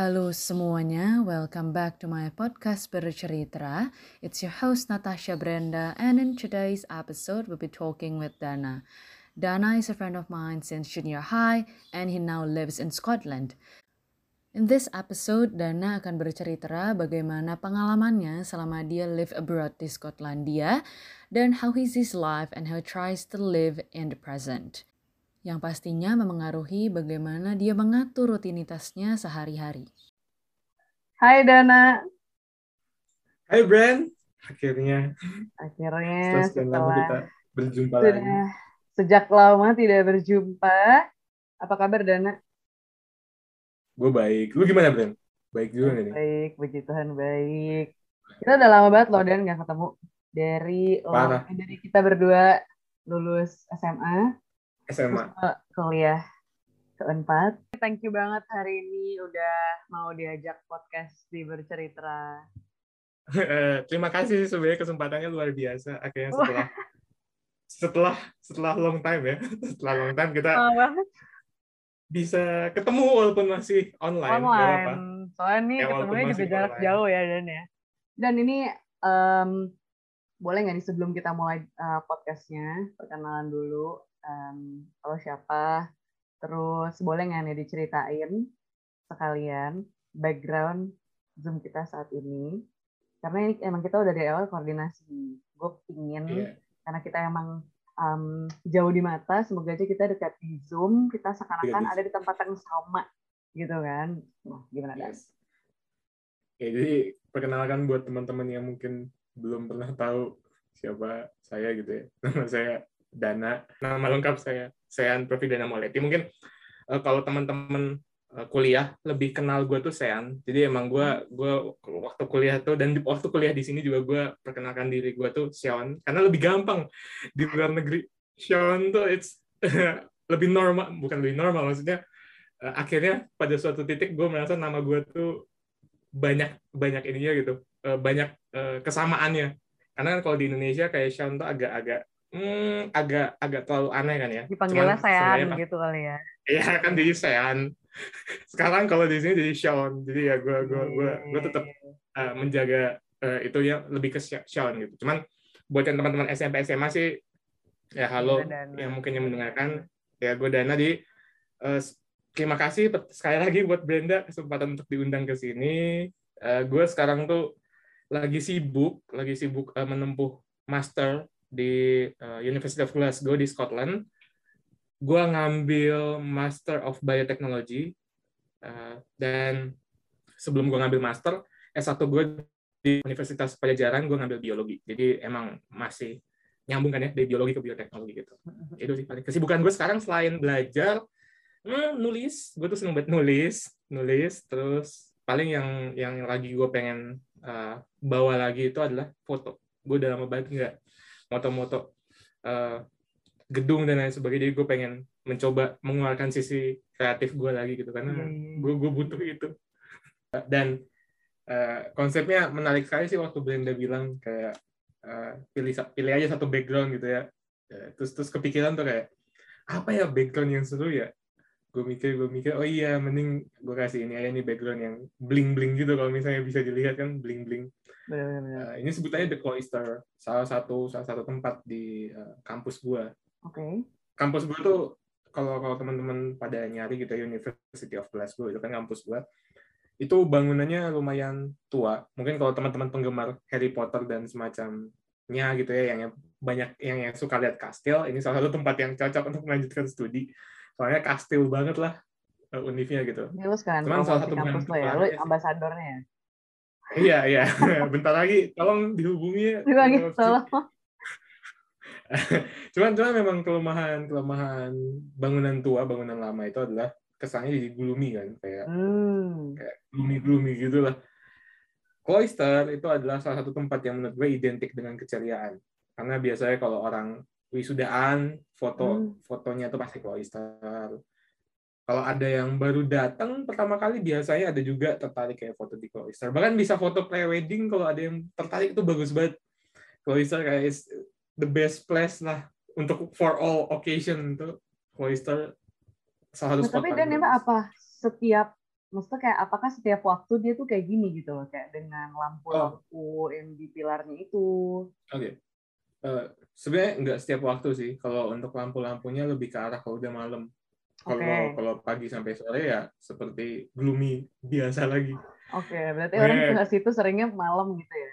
Halo semuanya, welcome back to my podcast Bercerita. It's your host Natasha Brenda, and in today's episode, we'll be talking with Dana. Dana is a friend of mine since junior high, and he now lives in Scotland. In this episode, Dana akan bercerita bagaimana pengalamannya selama dia live abroad di Skotlandia, dan how he sees life and how he tries to live in the present yang pastinya memengaruhi bagaimana dia mengatur rutinitasnya sehari-hari. Hai Dana. Hai Brand. Akhirnya. Akhirnya setelah, setelah kita berjumpa sudah, lagi. Sejak lama tidak berjumpa. Apa kabar Dana? Gue baik. Lu gimana Brand? Baik juga nih? Baik, puji Tuhan baik. Kita udah lama banget loh Dan nggak ketemu dari lama, dari kita berdua lulus SMA SMA. kuliah keempat. Thank you banget hari ini udah mau diajak podcast di bercerita. Terima kasih sebenarnya kesempatannya luar biasa. Akhirnya setelah setelah setelah long time ya, setelah long time kita oh, bisa ketemu walaupun masih online. Online. Soalnya nih ya, ketemunya juga jarak online. jauh ya Dan ya. Dan ini um, boleh nggak nih sebelum kita mulai uh, podcastnya perkenalan dulu um, kalau siapa? Terus boleh nggak nih diceritain sekalian background zoom kita saat ini? Karena ini emang kita udah dari awal koordinasi. Gue pingin yeah. karena kita emang um, jauh di mata semoga aja kita dekat di zoom. Kita seakan-akan yeah, ada di tempat yang sama gitu kan? Nah, gimana yes. Ya, jadi perkenalkan buat teman-teman yang mungkin belum pernah tahu siapa saya gitu ya. Nama saya Dana. Nama lengkap saya Sean Profi Dana Moleti. Mungkin uh, kalau teman-teman uh, kuliah lebih kenal gue tuh Sean. Jadi emang gue gue waktu kuliah tuh dan waktu kuliah di sini juga gue perkenalkan diri gue tuh Sean karena lebih gampang di luar negeri. Sean tuh it's lebih normal bukan lebih normal maksudnya uh, akhirnya pada suatu titik gue merasa nama gue tuh banyak banyak ininya gitu banyak kesamaannya karena kan kalau di Indonesia kayak Sean tuh agak-agak hmm, agak agak terlalu aneh kan ya. Dipanggilnya Sean gitu kali ya. Iya kan jadi Sean. Sekarang kalau di sini jadi Sean. Jadi ya gue gue gue gue tetap uh, menjaga uh, itu ya lebih ke Sean gitu. Cuman buat yang teman-teman SMP SMA sih ya halo yang mungkin yang mendengarkan ya gue Dana di uh, terima kasih sekali lagi buat Brenda kesempatan untuk diundang ke sini. Uh, gue sekarang tuh lagi sibuk, lagi sibuk uh, menempuh master di uh, University of Glasgow di Scotland. Gue ngambil Master of Biotechnology uh, dan sebelum gue ngambil master S1 gue di Universitas Pajajaran gue ngambil biologi. Jadi emang masih nyambung kan ya dari biologi ke bioteknologi gitu. Itu sih paling kesibukan gue sekarang selain belajar hmm, nulis, gue tuh seneng banget nulis, nulis terus paling yang yang lagi gue pengen uh, bawa lagi itu adalah foto. Gue udah lama banget nggak moto-moto uh, gedung dan lain sebagainya. Jadi gue pengen mencoba mengeluarkan sisi kreatif gue lagi gitu. Karena gue iya, iya. gue butuh itu. Dan uh, konsepnya menarik sekali sih waktu Brenda bilang kayak uh, pilih pilih aja satu background gitu ya terus terus kepikiran tuh kayak apa ya background yang seru ya gue mikir gue mikir oh iya mending gue kasih ini aja nih background yang bling bling gitu kalau misalnya bisa dilihat kan bling bling Uh, ini sebutannya The Cloister, salah satu salah satu tempat di uh, kampus gue. Okay. Kampus gue tuh kalau kalau teman-teman pada nyari gitu ya, University of Glasgow itu kan kampus gue. Itu bangunannya lumayan tua. Mungkin kalau teman-teman penggemar Harry Potter dan semacamnya gitu ya yang banyak yang, yang suka lihat kastil, ini salah satu tempat yang cocok untuk melanjutkan studi. Soalnya kastil banget lah uh, univnya gitu. Ini lu sekarang Cuman salah satu kampus lo ya, lu ambasadornya ya? Iya, iya. Bentar lagi tolong dihubungi. Dihubungi, tolong. cuman cuman memang kelemahan kelemahan bangunan tua bangunan lama itu adalah kesannya jadi gloomy kan kayak hmm. kayak gloomy gloomy gitulah cloister itu adalah salah satu tempat yang menurut gue identik dengan keceriaan karena biasanya kalau orang wisudaan foto hmm. fotonya itu pasti cloister kalau ada yang baru datang pertama kali biasanya ada juga tertarik kayak foto di Cloister. Bahkan bisa foto pre-wedding kalau ada yang tertarik itu bagus banget. Cloister kayak is the best place lah untuk for all occasion itu Cloister salah satu nah, Tapi dan apa setiap maksudnya kayak apakah setiap waktu dia tuh kayak gini gitu loh kayak dengan lampu-lampu oh. yang di pilarnya itu. Oke. Okay. Uh, sebenarnya nggak setiap waktu sih. Kalau untuk lampu-lampunya lebih ke arah kalau udah malam. Kalau okay. kalau pagi sampai sore ya seperti gloomy biasa lagi. Oke, okay, berarti yeah. orang ke situ seringnya malam gitu ya.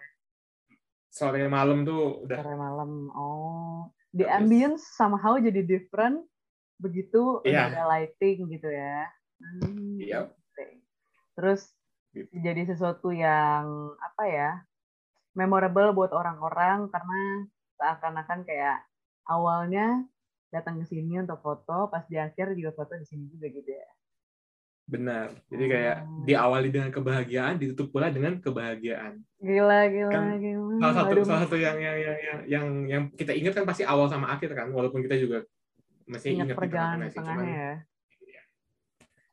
Sore malam tuh udah. Sore malam. Oh. The ambience somehow jadi different begitu yeah. ada lighting gitu ya. Hmm. Iya. Okay. Terus gitu. jadi sesuatu yang apa ya? memorable buat orang-orang karena seakan-akan kayak awalnya datang ke sini untuk foto, pas di akhir juga foto di sini juga gitu ya. Benar. Jadi kayak oh. diawali dengan kebahagiaan, ditutup pula dengan kebahagiaan. Gila, gila, kan gila. Salah satu Aduh. salah satu yang yang, yang yang yang yang kita ingat kan pasti awal sama akhir kan, walaupun kita juga masih ingat, ingat perjalanan di tengahnya ya. ya.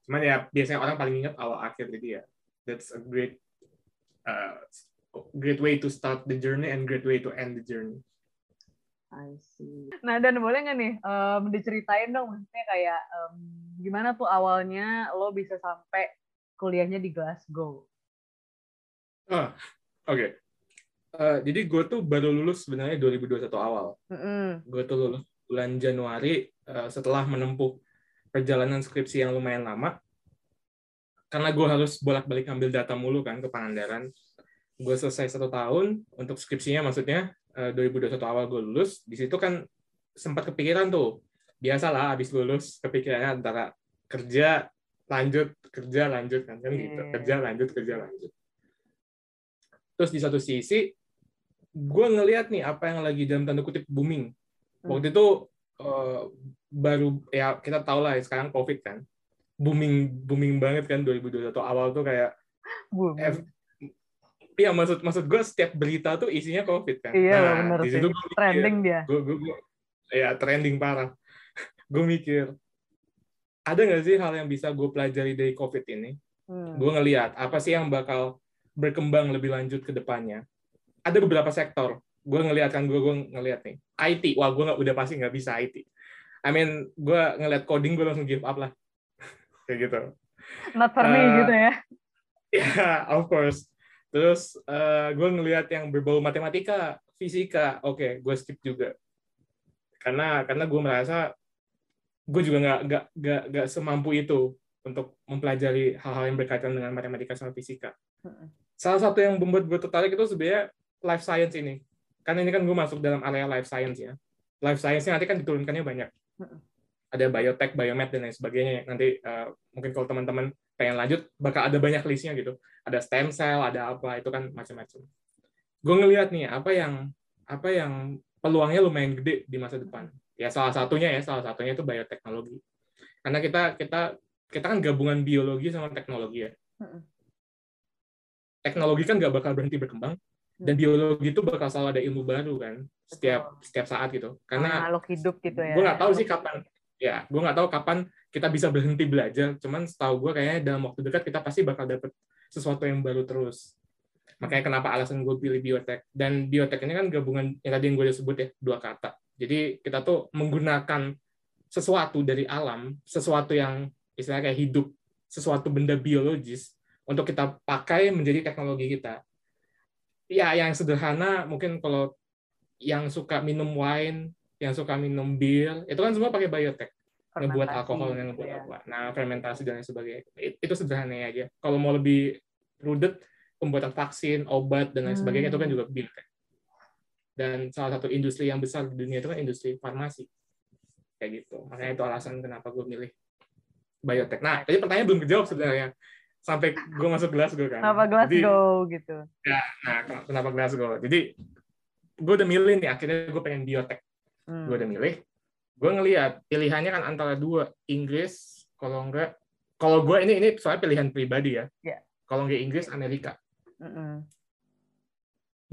Cuman ya biasanya orang paling ingat awal akhir jadi ya. That's a great uh, great way to start the journey and great way to end the journey. I see. Nah, dan boleh nggak nih um, diceritain dong, maksudnya kayak um, gimana tuh awalnya lo bisa sampai kuliahnya di Glasgow? Ah, oke. Okay. Uh, jadi gue tuh baru lulus sebenarnya 2021 awal. Mm -hmm. Gue tuh lulus bulan Januari uh, setelah menempuh perjalanan skripsi yang lumayan lama. Karena gue harus bolak-balik ambil data mulu kan ke Pangandaran. Gue selesai satu tahun untuk skripsinya maksudnya 2021 eh, awal gue lulus, di situ kan sempat kepikiran tuh. Biasalah habis lulus kepikirannya antara kerja lanjut kerja lanjut kan kan gitu iya. kerja lanjut kerja lanjut terus di satu sisi gue ngelihat nih apa yang lagi dalam tanda kutip booming hmm. waktu itu uh, baru ya kita tahu lah ya, sekarang covid kan booming booming banget kan 2021 awal tuh kayak Iya maksud maksud gue setiap berita tuh isinya covid kan. Iya nah, benar sih. Gue trending dia. Gue gue gue ya trending parah. gue mikir ada nggak sih hal yang bisa gue pelajari dari covid ini? Hmm. Gue ngelihat apa sih yang bakal berkembang lebih lanjut ke depannya. Ada beberapa sektor. Gue ngelihat kan gue gue ngelihat nih. IT, wah gue nggak udah pasti nggak bisa IT. I mean, gue ngelihat coding gue langsung give up lah. Kayak gitu. Not for uh, me gitu ya. Ya, yeah, of course Terus uh, eh, gue ngelihat yang berbau matematika, fisika, oke, okay, gue skip juga. Karena karena gue merasa gue juga nggak nggak nggak nggak semampu itu untuk mempelajari hal-hal yang berkaitan dengan matematika sama fisika. Salah satu yang membuat gue tertarik itu sebenarnya life science ini. Karena ini kan gue masuk dalam area life science ya. Life science nanti kan diturunkannya banyak. Ada biotech, biomed dan lain sebagainya. Nanti uh, mungkin kalau teman-teman pengen lanjut bakal ada banyak listnya gitu. Ada stem cell ada apa itu kan macam-macam. Gue ngelihat nih apa yang apa yang peluangnya lumayan gede di masa depan. Ya salah satunya ya salah satunya itu bioteknologi. Karena kita kita kita kan gabungan biologi sama teknologi ya. Teknologi kan nggak bakal berhenti berkembang dan biologi itu bakal selalu ada ilmu baru kan setiap setiap saat gitu. Karena makhluk hidup gitu ya. gue nggak tahu sih kapan ya gue nggak tahu kapan kita bisa berhenti belajar. Cuman setahu gue kayaknya dalam waktu dekat kita pasti bakal dapet sesuatu yang baru terus. Makanya kenapa alasan gue pilih biotek dan biotek ini kan gabungan yang tadi yang gue udah sebut ya dua kata. Jadi kita tuh menggunakan sesuatu dari alam sesuatu yang istilahnya kayak hidup sesuatu benda biologis untuk kita pakai menjadi teknologi kita. Ya yang sederhana mungkin kalau yang suka minum wine yang suka minum bir itu kan semua pakai biotek ngebuat alkohol yang ngebuat ya. apa. Nah fermentasi dan lain sebagainya. Itu sederhananya aja. Kalau mau lebih rudet pembuatan vaksin obat dan lain sebagainya hmm. itu kan hmm. juga biotek dan salah satu industri yang besar di dunia itu kan industri farmasi. Kayak gitu. Makanya itu alasan kenapa gue milih biotek nah tadi pertanyaan belum kejawab sebenarnya. Sampai gue masuk Glasgow kan. Kenapa Glasgow jadi, gitu? Ya nah kenapa Glasgow jadi gue udah milih nih. Akhirnya gue pengen biotek hmm. gue udah milih gue ngelihat pilihannya kan antara dua Inggris kalau enggak kalau gue ini ini soalnya pilihan pribadi ya yeah. kalau enggak Inggris Amerika mm -hmm.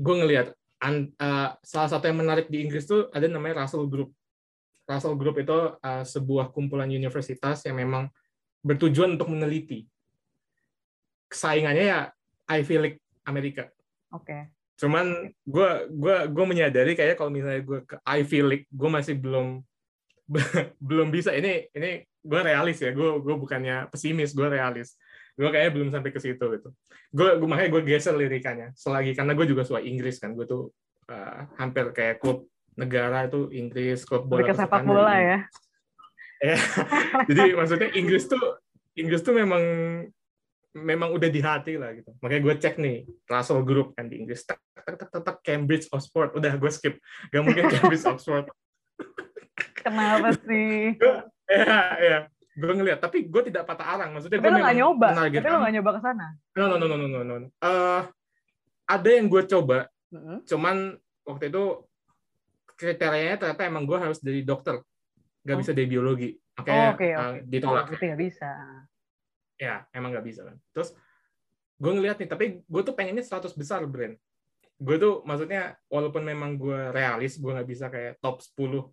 gue ngelihat uh, salah satu yang menarik di Inggris tuh ada namanya Russell Group Russell Group itu uh, sebuah kumpulan universitas yang memang bertujuan untuk meneliti saingannya ya Ivy League Amerika. Oke. Okay. Cuman gue gua gue menyadari kayak kalau misalnya gue ke Ivy League, gue masih belum belum bisa. Ini ini gue realis ya. Gue gue bukannya pesimis, gue realis. gue kayaknya belum sampai ke situ gitu gue, gue makanya gue geser lirikannya selagi karena gue juga suka Inggris kan gue tuh uh, hampir kayak klub negara itu Inggris klub bola ke sepak bola ya ya jadi maksudnya Inggris tuh Inggris tuh memang memang udah di hati lah gitu. Makanya gue cek nih Russell Group kan di Inggris. Tak tak tak tak, Cambridge Oxford. Udah gue skip. Gak mungkin Cambridge Oxford. Kenapa sih? Ya ya gue ngeliat tapi gue tidak patah arang. Maksudnya tapi gue lo gak nyoba? tapi lo gak nyoba ke sana? No no no no no no no. Eh, ada yang gue coba Mm-mm. cuman waktu itu kriterianya ternyata emang gue harus dari dokter. Gak Oh. bisa dari biologi. Oh, makanya oke, eh, oke. ditolak berarti gak bisa ya emang nggak bisa kan terus gue ngeliat nih tapi gue tuh pengennya 100 besar brand gue tuh maksudnya walaupun memang gue realis gue nggak bisa kayak top 10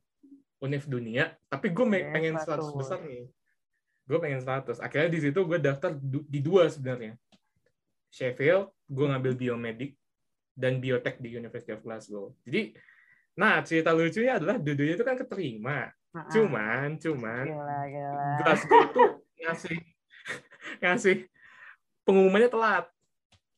univ dunia tapi gue Yes, pengen 100 besar nih. Gue pengen 100 akhirnya di situ gue daftar di dua sebenarnya. Sheffield gue ngambil biomedik dan biotek di University of Glasgow. Jadi nah cerita lucunya adalah dua-duanya itu kan keterima. Cuman cuman gila gila. Glasgow itu ngasih ngasih pengumumannya telat.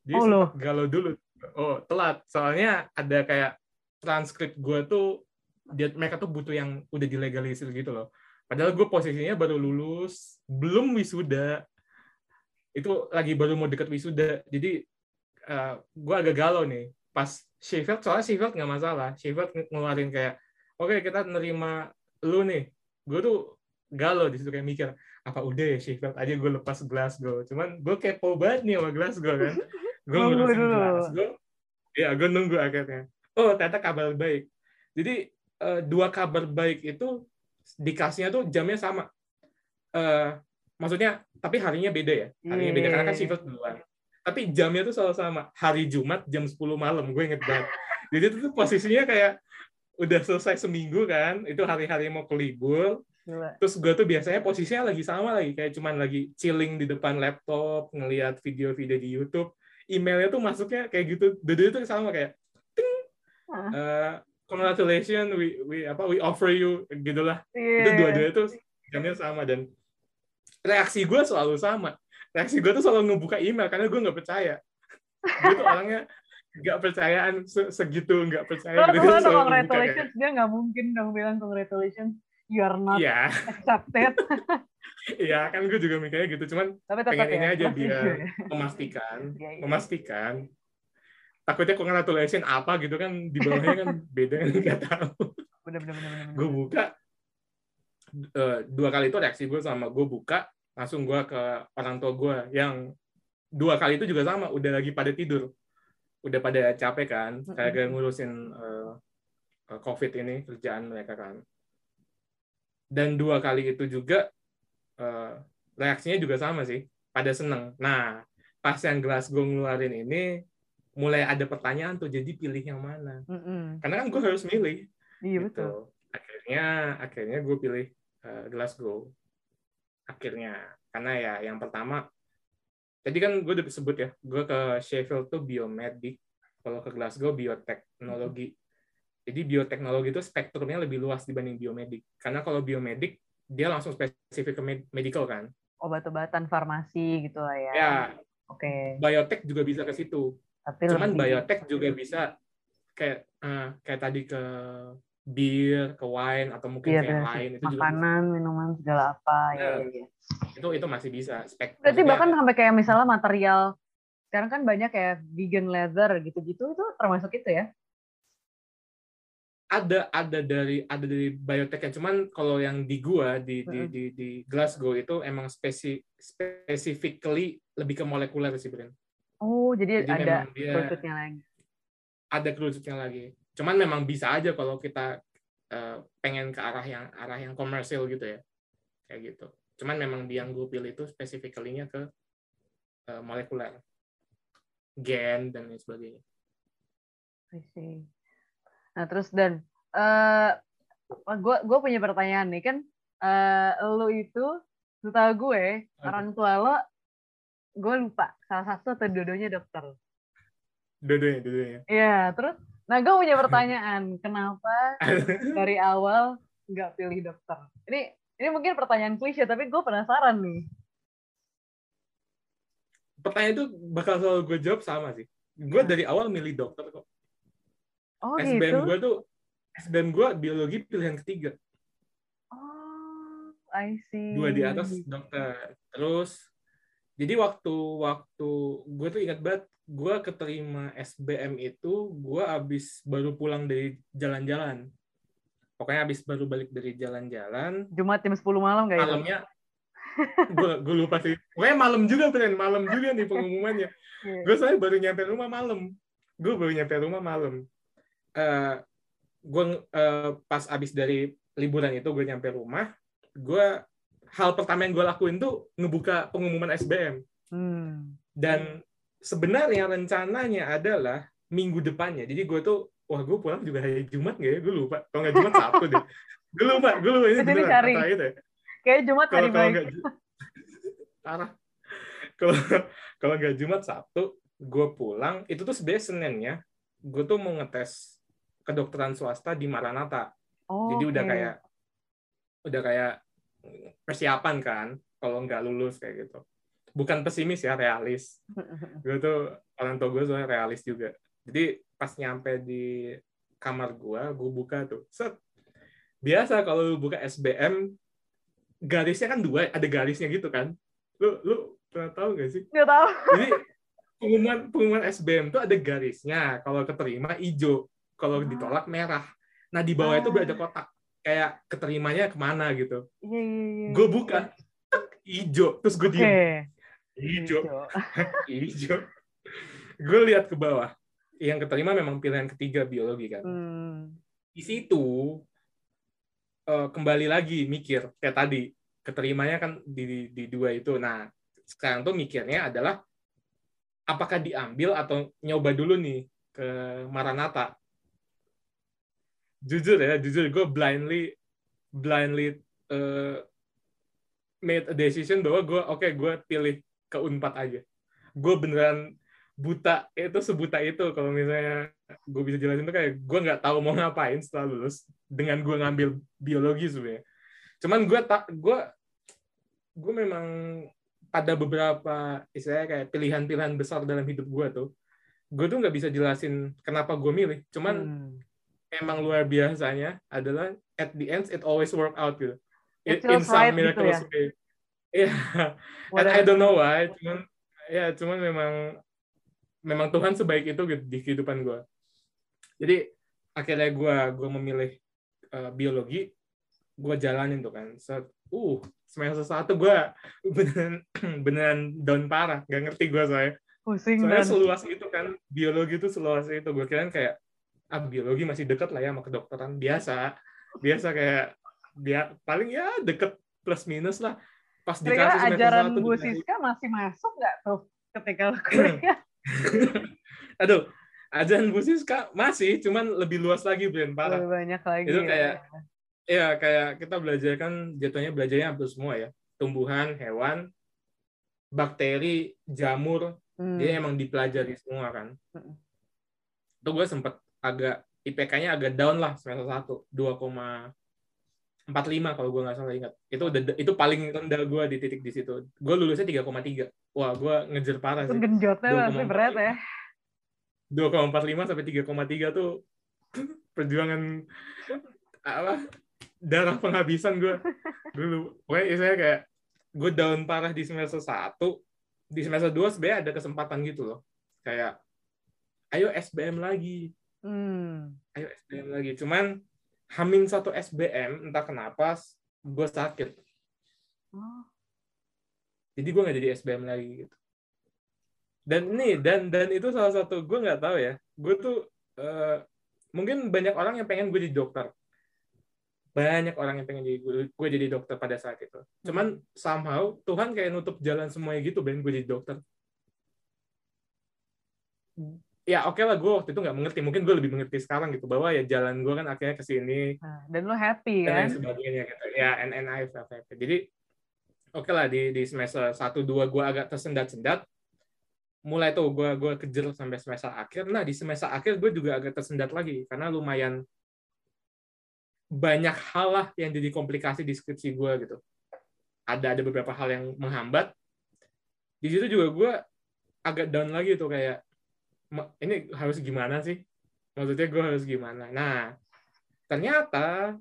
Jadi Oh, loh. galau dulu. Oh, telat. Soalnya ada kayak transkrip gue tuh dia mereka tuh butuh yang udah dilegalisir gitu loh. Padahal gue posisinya baru lulus, belum wisuda. Itu lagi baru mau deket wisuda. Jadi eh, gue agak galau nih. Pas Sheffield, soalnya Sheffield nggak masalah. Sheffield ngeluarin kayak, oke kita nerima lu nih. Gue tuh galau di situ kayak mikir, apa udah ya Sheffield aja gue lepas Glasgow. Cuman gue kepo banget nih sama Glasgow kan. Gue Nunggu ngurusin. Glasgow. Ya, gue nunggu akhirnya. Oh, ternyata kabar baik. Jadi eh, dua kabar baik itu dikasihnya tuh jamnya sama. Eh, maksudnya, tapi harinya beda ya. Harinya beda karena kan Iya. Sheffield duluan. Tapi jamnya tuh selalu sama. Hari Jumat jam 10 malam. Gue inget banget. Jadi itu tuh posisinya kayak udah selesai seminggu kan. Itu hari-hari mau ke libur Gila. terus gue tuh biasanya posisinya lagi sama lagi kayak cuman lagi chilling di depan laptop ngelihat video-video di YouTube. Emailnya tuh masuknya kayak gitu dua itu sama kayak ting. Uh, congratulations we we apa we offer you gitulah Iya. itu dua-duanya tuh jamnya sama dan reaksi gue selalu sama. Reaksi gue tuh selalu ngebuka email karena gue nggak percaya. Gue tuh orangnya nggak percayaan se- segitu nggak percaya Kalau gitu, kayak, congratulations, dia nggak mungkin dong bilang congratulations, you are not iya accepted. iya kan gue juga mikirnya gitu cuman Tapi pengen ini ya. aja pasti. biar memastikan Iya, iya. memastikan takutnya congratulations apa gitu kan di bawahnya kan beda nggak tahu Bener bener bener. bener. gue buka eh, dua kali itu reaksi gue sama gue buka langsung gue ke orang tua gue yang dua kali itu juga sama udah lagi pada tidur udah pada capek kan kayak ngurusin eh, covid ini kerjaan mereka kan dan dua kali itu juga eh, reaksinya juga sama sih pada seneng nah pas yang Glasgow ngeluarin ini mulai ada pertanyaan tuh jadi pilih yang mana Mm-mm. karena kan gue harus milih Iya gitu. betul. Akhirnya akhirnya gue pilih eh, Glasgow. Akhirnya karena ya yang pertama tadi kan gue udah sebut ya, gue ke Sheffield tuh biomedik, kalau ke Glasgow bioteknologi. Jadi bioteknologi itu spektrumnya lebih luas dibanding biomedik. Karena kalau biomedik dia langsung spesifik ke med- medical kan. Obat-obatan farmasi gitu lah ya. Ya, Oke. biotek juga bisa ke situ. Tapi Cuman lebih- biotek juga bisa kayak eh, kayak tadi ke bir, ke wine atau mungkin Iya, yang lain itu juga makanan, minuman segala apa. Ya, Iya. ya, ya. itu itu masih bisa spek Berarti bahkan sampai kayak misalnya material sekarang kan banyak kayak vegan leather gitu-gitu itu termasuk itu ya? Ada ada dari ada dari bioteknya cuman kalau yang di gua di di di, di Glasgow itu emang spesi specifically lebih ke molekuler sih Bren. Oh, jadi, Jadi ada kerucutnya lagi. ada kerucutnya lagi. Cuman memang bisa aja kalau kita eh, pengen ke arah yang arah yang komersil gitu ya. Kayak gitu. Cuman memang yang gue pilih itu specifically-nya ke eh, molekuler. Gen dan lain sebagainya. I see. Nah terus dan eh gue gue punya pertanyaan nih kan eh lo itu setahu gue orang tua lo gue lupa salah satu atau dua-duanya dokter. Dua-duanya, dua-duanya. Iya terus nah gue punya pertanyaan kenapa dari awal nggak pilih dokter? Ini ini mungkin pertanyaan klise tapi gue penasaran nih. pertanyaan itu bakal selalu gue jawab sama sih. Gue dari awal milih dokter kok. Oh SBM gitu. gue tuh SBM gue biologi pilihan ketiga. Oh, I see. Dua di atas dokter. Terus jadi waktu waktu gue tuh ingat banget gue keterima SBM itu gue abis baru pulang dari jalan-jalan. Pokoknya abis baru balik dari jalan-jalan. Jumat jam 10 malam kayak itu. Malamnya gue gue lupa sih. Pokoknya malam juga Bren, malam juga nih pengumumannya. Iya. gue soalnya baru nyampe rumah malam gue baru nyampe rumah malam Eh gue eh, pas abis dari liburan itu gue nyampe rumah gue hal pertama yang gue lakuin tuh ngebuka pengumuman SBM Hmm. dan sebenarnya rencananya adalah minggu depannya. Jadi gue tuh wah gue pulang juga hari Jumat nggak ya? Gue lupa. Kalau nggak Jumat Sabtu deh. Gue lupa gue lupa ini beneran cari. itu. Ya Kayak Jumat kalau hari kalau parah. Kalau kalau nggak Jumat Sabtu gue pulang. Itu tuh sebenarnya Seninnya gue tuh mau ngetes kedokteran swasta di Maranatha. Oh, jadi udah oke. kayak udah kayak persiapan kan kalau nggak lulus kayak gitu. Bukan pesimis ya realis. Gue tuh orang tua gue soalnya realis juga. Jadi pas nyampe di kamar gue gue buka tuh set. Biasa kalau lu buka SBM garisnya kan dua ada garisnya gitu kan. Lu lu pernah tahu gak sih? Nggak tahu. jadi pengumuman pengumuman SBM tuh ada garisnya. Kalau keterima hijau kalau ditolak merah nah di bawah itu Ah. ada kotak kayak keterimanya ke mana gitu Iya, iya, iya. gue buka hijau terus gue diem hijau Hijau. hijau. Gue lihat ke bawah. Yang keterima memang pilihan ketiga biologi kan. Hmm. Di situ eh, kembali lagi mikir kayak tadi keterimanya kan di, di dua itu. Nah sekarang tuh mikirnya adalah apakah diambil atau nyoba dulu nih ke Maranatha. Jujur ya, jujur gue blindly blindly eh, made a decision bahwa gue oke gue pilih ke Unpad aja. Gue beneran buta itu sebuta itu kalau misalnya gue bisa jelasin tuh kayak gue nggak tahu mau ngapain setelah lulus dengan gue ngambil biologi sebenarnya. Cuman gue tak gue gue memang pada beberapa istilahnya kayak pilihan-pilihan besar dalam hidup gue tuh gue tuh nggak bisa jelasin kenapa gue milih. Cuman Hmm. Emang luar biasanya adalah at the end it always work out gitu. It In, some right gitu miraculous ya? way. Iya. And I don't know why, cuman ya cuman memang memang Tuhan sebaik itu gitu di kehidupan gue. Jadi akhirnya gue gue memilih uh, biologi, gue jalanin tuh kan. So, uh semester satu gue beneran beneran down parah, gak ngerti gue soalnya. Pusing Soalnya dan seluas itu kan, biologi itu seluas itu. Gue kira kayak ah biologi masih dekat lah ya sama kedokteran biasa, biasa kayak dia paling ya deket plus minus lah. Pas dikasih semester ajaran Bu Siska masih masuk nggak tuh ketika kuliah? Aduh, ajaran Bu Siska masih, cuman lebih luas lagi, Bren, parah. Lebih banyak lagi. Itu ya. kayak Iya, kayak kita belajar kan jatuhnya belajarnya hampir semua ya. Tumbuhan, hewan, bakteri, jamur, Hmm. dia emang dipelajari semua kan. Mm. Itu gue sempet agak, IPK-nya agak down lah semester 1, 2,45 kalau gue nggak salah ingat. Itu udah itu paling rendah gue di titik di situ. Gue lulusnya 3,3. Wah, gue ngejar parah sih. genjotnya 2,45. pasti berat ya. 2,45 sampai 3,3 tuh perjuangan apa darah penghabisan gue dulu pokoknya saya kayak gue down parah di semester 1 di semester 2 sebenarnya ada kesempatan gitu loh kayak ayo SBM lagi Hmm. ayo SBM lagi. Cuman hamin satu SBM entah kenapa gue sakit. Oh. jadi gue nggak jadi SBM lagi gitu. Dan ini dan dan itu salah satu gue nggak tahu ya. Gue tuh eh, mungkin banyak orang yang pengen gue jadi dokter. Banyak orang yang pengen jadi gue, gue jadi dokter pada saat itu. Cuman somehow Tuhan kayak nutup jalan semuanya gitu pengen gue jadi dokter ya oke lah gue waktu itu nggak mengerti. Mungkin gue lebih mengerti sekarang gitu bahwa ya jalan gue kan akhirnya ke sini. Nah, dan lu happy dan kan? lain sebagainya gitu. Ya NNI FFP jadi oke lah di di semester satu dua gue agak tersendat-sendat. Mulai tuh gue gue kejar sampai semester akhir. Nah di semester akhir gue juga agak tersendat lagi karena lumayan banyak hal lah yang jadi komplikasi di skripsi gue gitu. Ada ada beberapa hal yang menghambat. Di situ juga gue agak down lagi tuh kayak ini harus gimana sih maksudnya gue harus gimana nah ternyata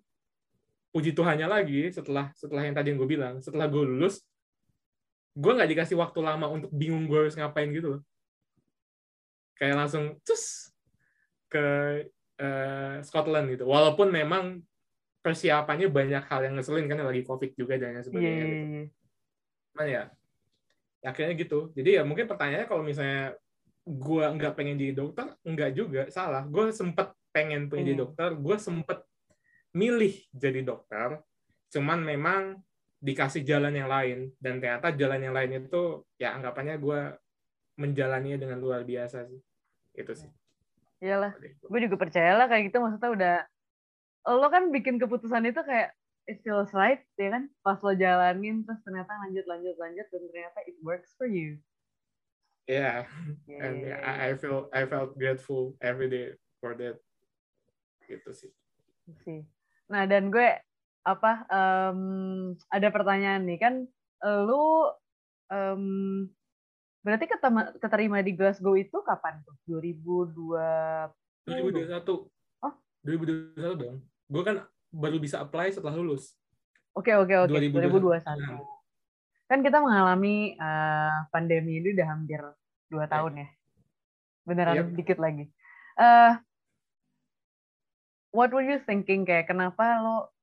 puji Tuhannya lagi setelah setelah yang tadi yang gue bilang setelah gue lulus gue nggak dikasih waktu lama untuk bingung gue harus ngapain gitu loh kayak langsung cus ke uh, Scotland gitu walaupun memang persiapannya banyak hal yang ngeselin kan lagi covid juga dan sebagainya yeah. gitu. Iya, iya. Cuman ya akhirnya gitu jadi ya mungkin pertanyaannya kalau misalnya gue nggak pengen jadi dokter nggak juga salah. Gue sempet pengen pengen hmm. jadi dokter gue sempet milih jadi dokter cuman memang dikasih jalan yang lain. Dan ternyata jalan yang lain itu ya anggapannya gue menjalaninya dengan luar biasa sih. Itu sih. Iyalah. Gue juga percaya lah kayak gitu maksudnya udah lo kan bikin keputusan itu kayak it feels right ya kan? Pas lo jalanin terus ternyata lanjut lanjut lanjut dan ternyata it works for you yeah, yeah. and yeah, I, I feel I felt grateful every day for that. Gitu sih. Sih. Nah dan gue apa um, ada pertanyaan nih. Kan lu um, berarti ketema, keterima di Glasgow itu kapan tuh? 2002 2021 oh. 2021 dong. Gue kan baru bisa apply setelah lulus. Oke oke oke. 2021 kan kita mengalami uh, pandemi ini udah hampir dua iya. tahun ya? Beneran yep. dikit lagi. Uh, what were you thinking? Kayak kenapa lo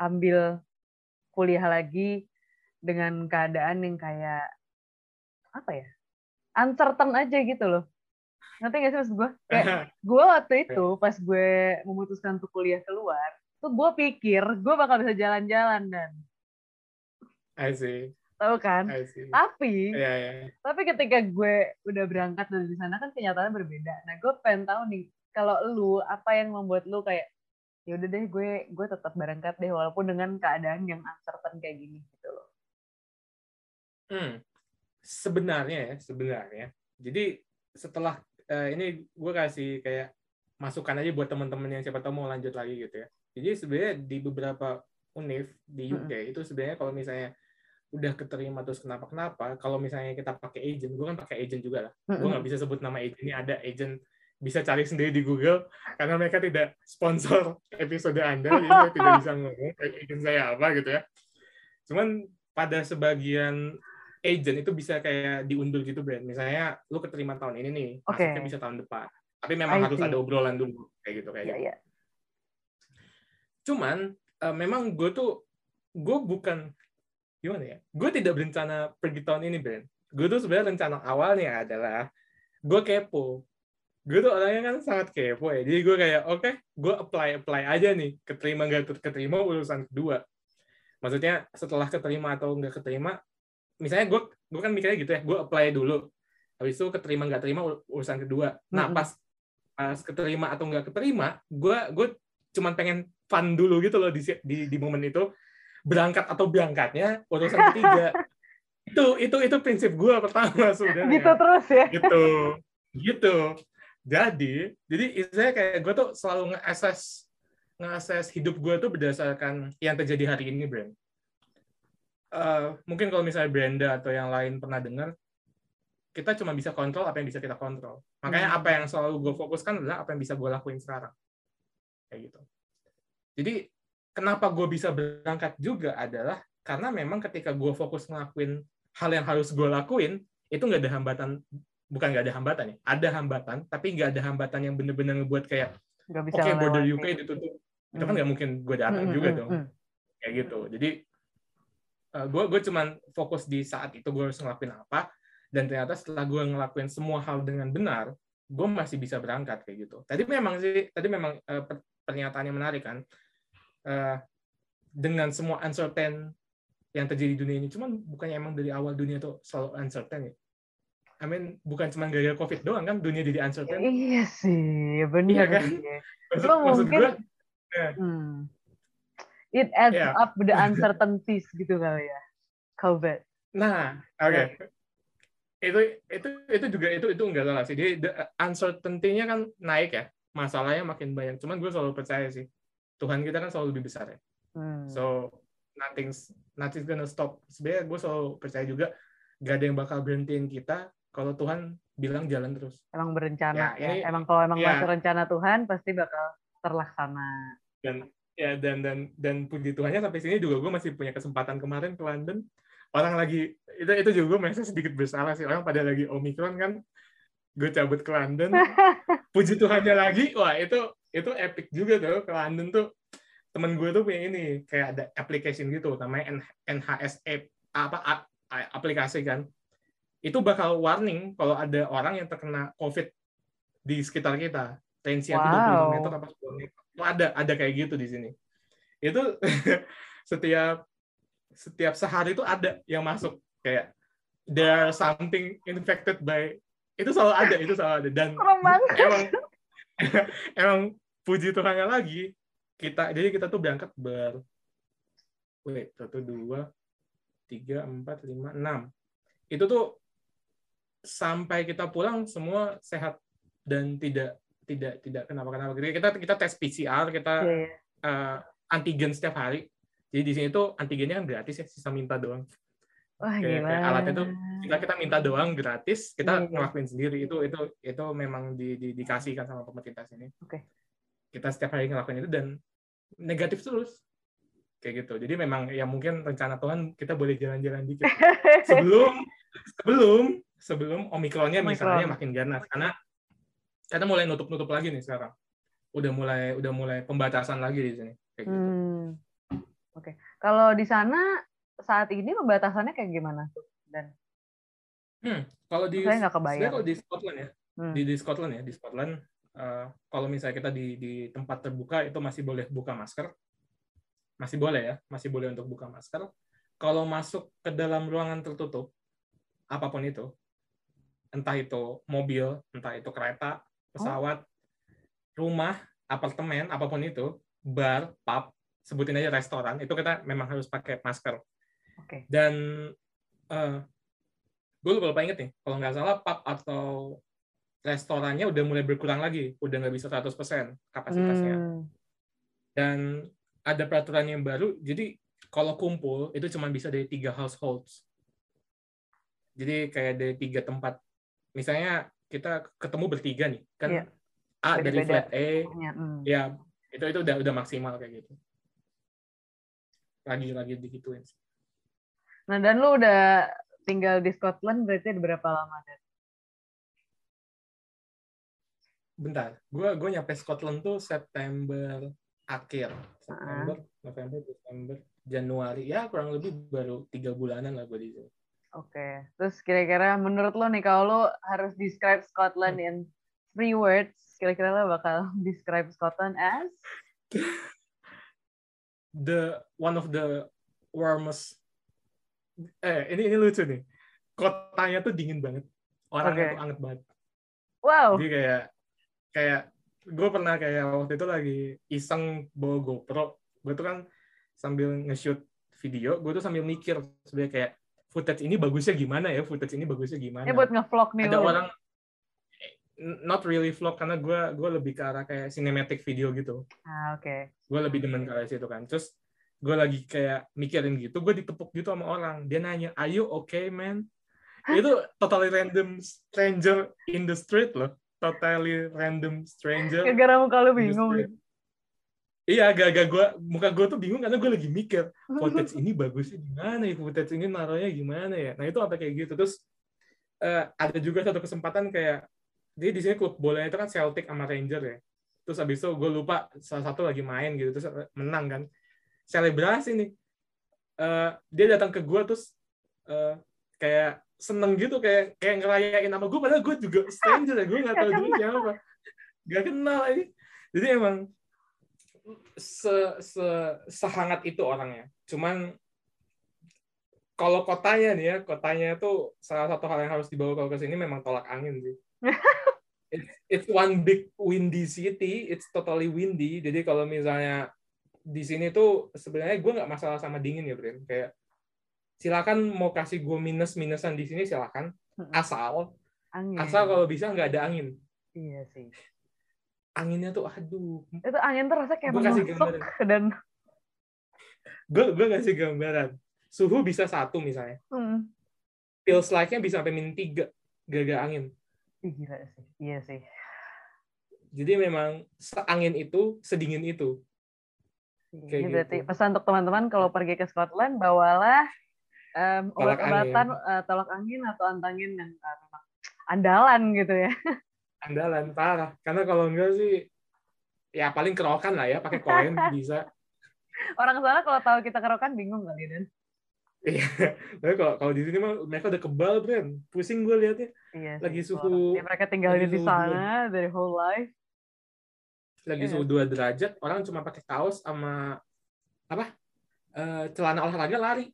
ambil kuliah lagi dengan keadaan yang kayak apa ya? Uncertain aja gitu loh. Ngerti gak sih maksud gue kayak gue waktu itu pas gue memutuskan untuk kuliah keluar tuh gue pikir gue bakal bisa jalan-jalan dan. I see tahu kan? Tapi yeah, yeah. tapi ketika gue udah berangkat dari sana kan kenyataannya berbeda. Nah gue pengen tahu nih kalau lu apa yang membuat lu kayak ya udah deh gue gue tetap berangkat deh walaupun dengan keadaan yang uncertain kayak gini gitu loh. Hmm. Sebenarnya ya sebenarnya. Jadi setelah uh, ini gue kasih kayak masukan aja buat teman-teman yang siapa tahu mau lanjut lagi gitu ya. Jadi sebenarnya di beberapa univ di UK -hmm. itu sebenarnya kalau misalnya udah keterima terus kenapa kenapa kalau misalnya kita pakai agent gue kan pakai agent juga lah. Gue nggak bisa sebut nama agent ini ada agent bisa cari sendiri di Google karena mereka tidak sponsor episode anda jadi saya tidak bisa ngomong agent saya apa gitu ya. Cuman pada sebagian agent itu bisa kayak diundur gitu brand misalnya lu keterima tahun ini nih okay. masuknya bisa tahun depan. Tapi memang harus ada obrolan dulu kayak gitu kayak yeah, gitu. yeah. cuman uh, memang gue tuh gue bukan gimana ya? Gue tidak berencana pergi tahun ini, Ben. Gue tuh sebenarnya rencana awalnya adalah gue kepo. Gue tuh orangnya kan sangat kepo ya. Jadi gue kayak, oke, okay, gue apply apply aja nih. Keterima nggak keterima urusan kedua. Maksudnya setelah keterima atau nggak keterima, misalnya gue gue kan mikirnya gitu ya, gue apply dulu. Habis itu keterima nggak terima urusan kedua. Nah pas pas keterima atau nggak keterima, gue gue cuman pengen fun dulu gitu loh di di, di momen itu berangkat atau berangkatnya urusan ketiga. Itu itu itu prinsip gue pertama sudah gitu terus ya. Gitu. Gitu. Jadi jadi saya kayak gue tuh selalu nge-assess nge-assess hidup gue tuh berdasarkan yang terjadi hari ini brand uh, mungkin kalau misalnya Brenda atau yang lain pernah dengar kita cuma bisa kontrol apa yang bisa kita kontrol. Makanya hmm. apa yang selalu gue fokuskan adalah apa yang bisa gue lakuin sekarang. Kayak gitu. Jadi kenapa gue bisa berangkat juga adalah karena memang ketika gue fokus ngelakuin hal yang harus gue lakuin itu nggak ada hambatan bukan nggak ada hambatan ya ada hambatan tapi nggak ada hambatan yang bener-bener ngebuat kayak oke okay, border UK ditutup. Hmm. itu kan nggak mungkin gue datang hmm, juga hmm, dong. hmm. kayak gitu. Jadi uh, gue gue cuman fokus di saat itu gue harus ngelakuin apa dan ternyata setelah gue ngelakuin semua hal dengan benar gue masih bisa berangkat kayak gitu. Tadi memang sih tadi memang uh, pernyataannya menarik kan uh, dengan semua uncertain yang terjadi di dunia ini. Cuman bukannya emang dari awal dunia itu selalu uncertain ya? I mean, bukan cuma gara-gara COVID doang kan dunia jadi uncertain. Iya sih, benar. Iya kan? Maksud, Lo maksud mungkin, gue, ya. hmm, it adds yeah. up the uncertainties gitu kali ya, COVID. Nah, oke. Okay. Itu itu itu juga itu itu enggak salah sih. Jadi uncertainty-nya kan naik ya. Masalahnya makin banyak. Cuman gue selalu percaya sih Tuhan kita kan selalu lebih besar ya. Hmm. So nothing nothing gonna stop. Sebenarnya gue selalu percaya juga gak ada yang bakal berhentiin kita kalau Tuhan bilang jalan terus. Emang berencana Ya, ya. ini- Emang kalau emang ya. masih rencana Tuhan pasti bakal terlaksana. Dan ya dan dan dan puji Tuhannya sampai sini juga gue masih punya kesempatan kemarin ke London. Orang lagi itu itu juga gue merasa sedikit bersalah sih orang pada lagi Omicron kan gue cabut ke London puji Tuhannya lagi. Wah itu itu epic juga tuh. Ke London tuh temen gue tuh punya ini kayak ada application gitu namanya NHS app apa aplikasi kan. Itu bakal warning kalau ada orang yang terkena COVID di sekitar kita. Tensi itu Wow. 25 meter apa 10 meter. Itu ada ada kayak gitu di sini. Itu setiap setiap sehari itu ada yang masuk. Kayak there are something infected by itu selalu ada itu selalu ada. Dan emang emang puji Tuhannya lagi kita jadi kita tuh berangkat ber wait satu dua tiga empat lima enam. Itu tuh sampai kita pulang semua sehat dan tidak tidak tidak kenapa kenapa Jadi kita kita tes PCR kita Iya, iya. eh, antigen setiap hari. Jadi di sini tuh antigennya kan gratis ya sisa minta doang Wah, kayak- kayak alatnya tuh kita kita minta doang gratis kita Iya, iya. ngelakuin sendiri itu itu itu memang di, di- dikasihkan sama pemerintah sini Oke. kita setiap hari ngelakuin itu dan negatif terus kayak gitu jadi memang ya mungkin rencana Tuhan kita boleh jalan-jalan dikit sebelum sebelum sebelum omikronnya Omikron. misalnya makin ganas karena kita mulai nutup-nutup lagi nih sekarang udah mulai udah mulai pembatasan lagi di sini kayak gitu. Hmm. Oke. Kalau di sana saat ini pembatasannya kayak gimana tuh? Dan Hmm, kalau di Saya nggak kebayang. kalau di Scotland ya hmm. di, di Scotland ya di Scotland eh, kalau misalnya kita di di tempat terbuka itu masih boleh buka masker masih boleh ya masih boleh untuk buka masker kalau masuk ke dalam ruangan tertutup apa pun itu entah itu mobil entah itu kereta pesawat rumah apartemen apa pun itu bar pub sebutin aja restoran itu kita memang harus pakai masker Oke. dan eh gue lupa lupa inget nih kalau nggak salah pub atau restorannya udah mulai berkurang lagi udah nggak bisa 100% kapasitasnya Hmm. dan ada peraturan yang baru jadi kalau kumpul itu cuma bisa dari tiga households jadi kayak dari tiga tempat misalnya kita ketemu bertiga nih kan Iya. A dari flat A Ya, hmm. ya itu itu udah udah maksimal kayak gitu lagi lagi digituin Nah, dan lu udah tinggal di Scotland berarti ada berapa lama? Dan? bentar gue gue nyampe Scotland tuh September akhir September November Desember Januari ya kurang lebih baru tiga bulanan lah gue di sini Oke. Terus kira-kira menurut lo nih kalau lo harus describe Scotland Hmm. in three words, kira-kira lo bakal describe Scotland as? the one of the warmest eh ini ini lucu nih kotanya tuh dingin banget orangnya Oke. tuh anget banget Wow. jadi kayak kayak gue pernah kayak waktu itu lagi iseng bawa GoPro gue tuh kan sambil nge-shoot video gue tuh sambil mikir sebenarnya kayak footage ini bagusnya gimana ya footage ini bagusnya gimana Ini buat ngevlog nih ada lo. orang not really vlog karena gue gue lebih ke arah kayak cinematic video gitu Ah, oke. gue lebih demen ke arah situ kan terus gue lagi kayak mikirin gitu gue ditepuk gitu sama orang. Dia nanya are you okay man? Itu totally random stranger in the street loh. Totally random stranger Gara-gara muka the bingung. iya agak-agak gue muka gue tuh bingung karena gue lagi mikir footage ini bagusnya gimana ya? Footage ini naruhnya gimana ya? Nah itu apa kayak gitu. Terus eh, ada juga satu kesempatan kayak dia di sini klub bolanya itu kan Celtic sama Ranger ya. Terus habis itu gue lupa salah satu lagi main gitu terus menang kan selebrasi nih. Eh, dia datang ke gue terus eh, kayak seneng gitu kayak kayak ngerayain nama gue padahal gue juga stranger ya gue nggak tahu dulu siapa. Gak kenal ini. Jadi emang se, se sehangat itu orangnya. Cuman kalau kotanya nih ya kotanya itu salah satu hal yang harus dibawa kalau ke sini memang tolak angin sih. It's, it's one big windy city it's totally windy. Jadi kalau misalnya di sini tuh sebenarnya gue nggak masalah sama dingin ya Bren kayak silakan mau kasih gue minus minusan di sini silakan asal Angin. asal kalau bisa nggak ada angin Iya sih. anginnya tuh aduh Itu angin tuh rasanya kayak kasih menusuk gambaran. dan gue gue ngasih gambaran suhu bisa satu misalnya hmm, feels like-nya bisa sampai min tiga gak angin. Gila sih, iya sih. Jadi memang seangin itu, sedingin itu. Kayak Ini berarti gitu. pesan untuk teman-teman kalau pergi ke Scotland bawalah um, obat-obatan uh, tolak angin atau antangin yang uh, andalan gitu ya. Andalan parah. Karena kalau enggak sih ya paling kerokan lah ya pakai koin bisa. Orang sana kalau tahu kita kerokan bingung kali dan. Iya, tapi kalau kalau di sini mah mereka udah kebal, Bren. Pusing gue liatnya. Iya. Lagi suhu. Ya, mereka tinggal di sana dari whole life. Lagi iya. suhu dua derajat, orang cuma pakai kaos sama apa? Uh, celana olahraga lari.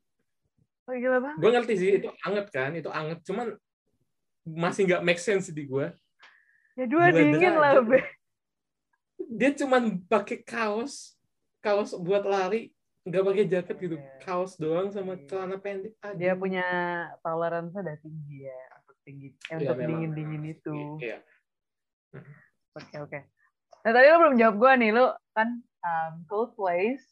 Oh gila bang. Gue ngerti sih itu anget kan, itu anget. Cuman masih nggak make sense di gue. Ya dua, dua dingin derajat. lah, be. Dia cuma pakai kaos, kaos buat lari, nggak pakai jaket gitu yeah. kaos doang sama yeah. celana pendek aja. dia punya toleransi udah tinggi ya untuk tinggi eh, yeah, untuk dingin dingin itu iya oke oke nah tadi lo belum jawab gue nih lo kan um, cold place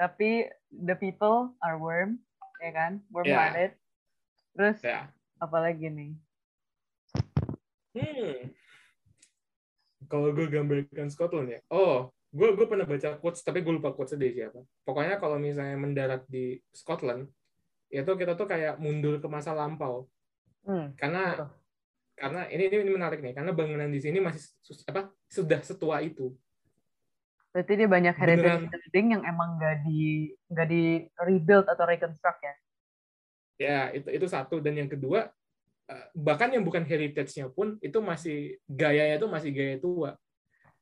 tapi the people are warm ya kan warm hearted yeah. terus yeah. apa lagi nih hmm kalau gue gambarkan Scotland ya oh gue gue pernah baca quotes tapi gue lupa quotes dari siapa pokoknya kalau misalnya mendarat di Scotland itu kita tuh kayak mundur ke masa lampau hmm. karena Betul. Karena ini, ini menarik nih karena bangunan di sini masih apa sudah setua itu. Berarti dia banyak heritage building yang emang nggak di nggak di rebuild atau reconstruct ya? Ya itu itu satu. Dan yang kedua eh, bahkan yang bukan heritage-nya pun itu masih gayanya itu masih gaya tua.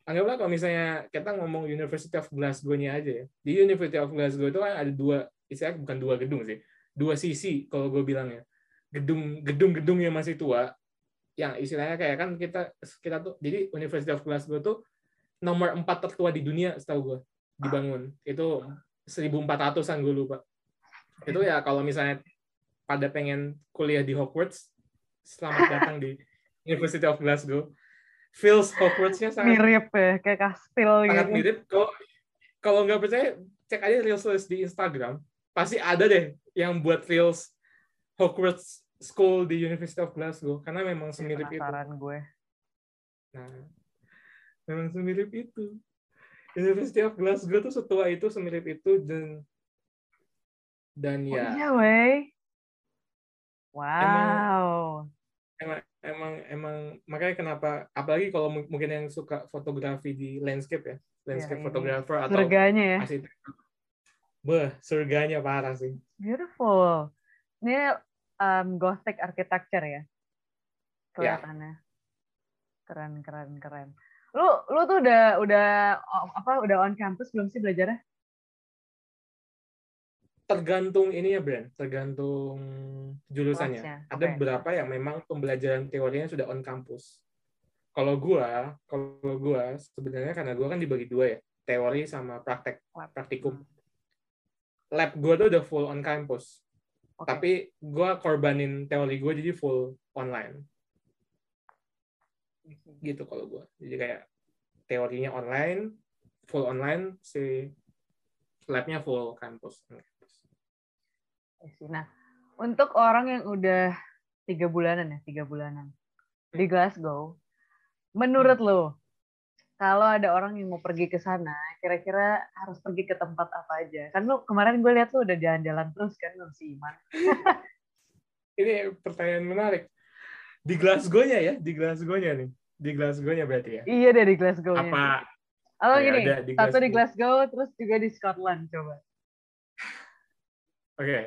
Anggaplah kalau misalnya kita ngomong University of Glasgow-nya aja ya. Di University of Glasgow itu kan ada dua, istilahnya bukan dua gedung sih, dua sisi kalau gue bilangnya. Gedung gedung-gedung yang masih tua, yang istilahnya kayak kan kita kita tuh jadi University of Glasgow tuh nomor empat tertua di dunia setahu gue dibangun. Itu 1400-an gue lupa. Itu ya kalau misalnya pada pengen kuliah di Hogwarts, selamat datang di University of Glasgow feels Hogwarts-nya sangat mirip ya, kayak kastil sangat gitu. mirip. Kalau kalau nggak percaya, cek aja reels di Instagram. Pasti ada deh yang buat reels Hogwarts School di University of Glasgow karena memang semirip itu. gue. Nah, memang semirip itu. University of Glasgow tuh setua itu semirip itu dan dan oh, ya. Iya, wey. Wow. Emang, emang emang emang makanya kenapa apalagi kalau mungkin yang suka fotografi di landscape ya landscape ya, photographer atau surganya ya Beh, surganya parah sih. Beautiful. Ini um, Gothic architecture ya. Kelihatannya. Ya. Keren, keren, keren. Lu lu tuh udah udah apa udah on campus belum sih belajarnya? tergantung ini ya Brand, tergantung jurusannya. Kelasnya. Ada okay. beberapa yang memang pembelajaran teorinya sudah on campus. Kalau gua, kalau gua sebenarnya karena gua kan dibagi dua ya, teori sama praktek, praktikum. Lab gua tuh udah full on campus. Okay. Tapi gua korbanin teori gua jadi full online. Gitu kalau gua. Jadi kayak teorinya online, full online, si labnya full campus. Nah, untuk orang yang udah tiga bulanan ya, tiga bulanan di Glasgow, menurut hmm. lo, kalau ada orang yang mau pergi ke sana, kira-kira harus pergi ke tempat apa aja? Kan lo kemarin gue lihat lo udah jalan-jalan terus kan lo si Iman. Ini pertanyaan menarik. Di Glasgow-nya ya, di Glasgow-nya nih. Di Glasgow-nya berarti ya? Iya deh di Glasgow-nya. Apa? Oh, gini, di satu di Glasgow, terus juga di Scotland, coba. Oke, okay.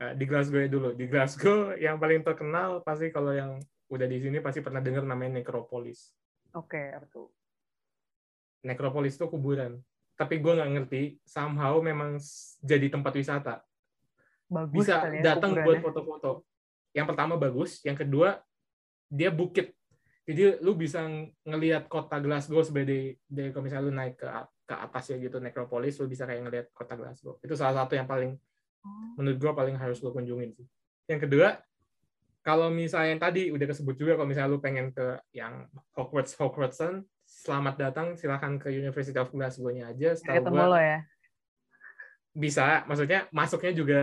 Eh, di Glasgow dulu. Di Glasgow yang paling terkenal pasti kalau yang udah di sini pasti pernah dengar namanya Necropolis. Oke, okay, betul. Necropolis itu kuburan. Tapi gue nggak ngerti, somehow memang jadi tempat wisata. Bagus Bisa ya, datang buat foto-foto. Yang pertama bagus, yang kedua dia bukit. Jadi lu bisa ngelihat kota Glasgow sebagai dari kalau misalnya lu naik ke ke atas ya gitu Necropolis, lu bisa kayak ngelihat kota Glasgow. Itu salah satu yang paling menurut gue paling harus lo kunjungin sih. Yang kedua, kalau misalnya yang tadi udah kesebut juga kalau misalnya lu pengen ke yang Hogwarts Hogwartson, selamat datang silahkan ke University of Glasgow-nya aja. Setahu gua, lo ya. Bisa, maksudnya masuknya juga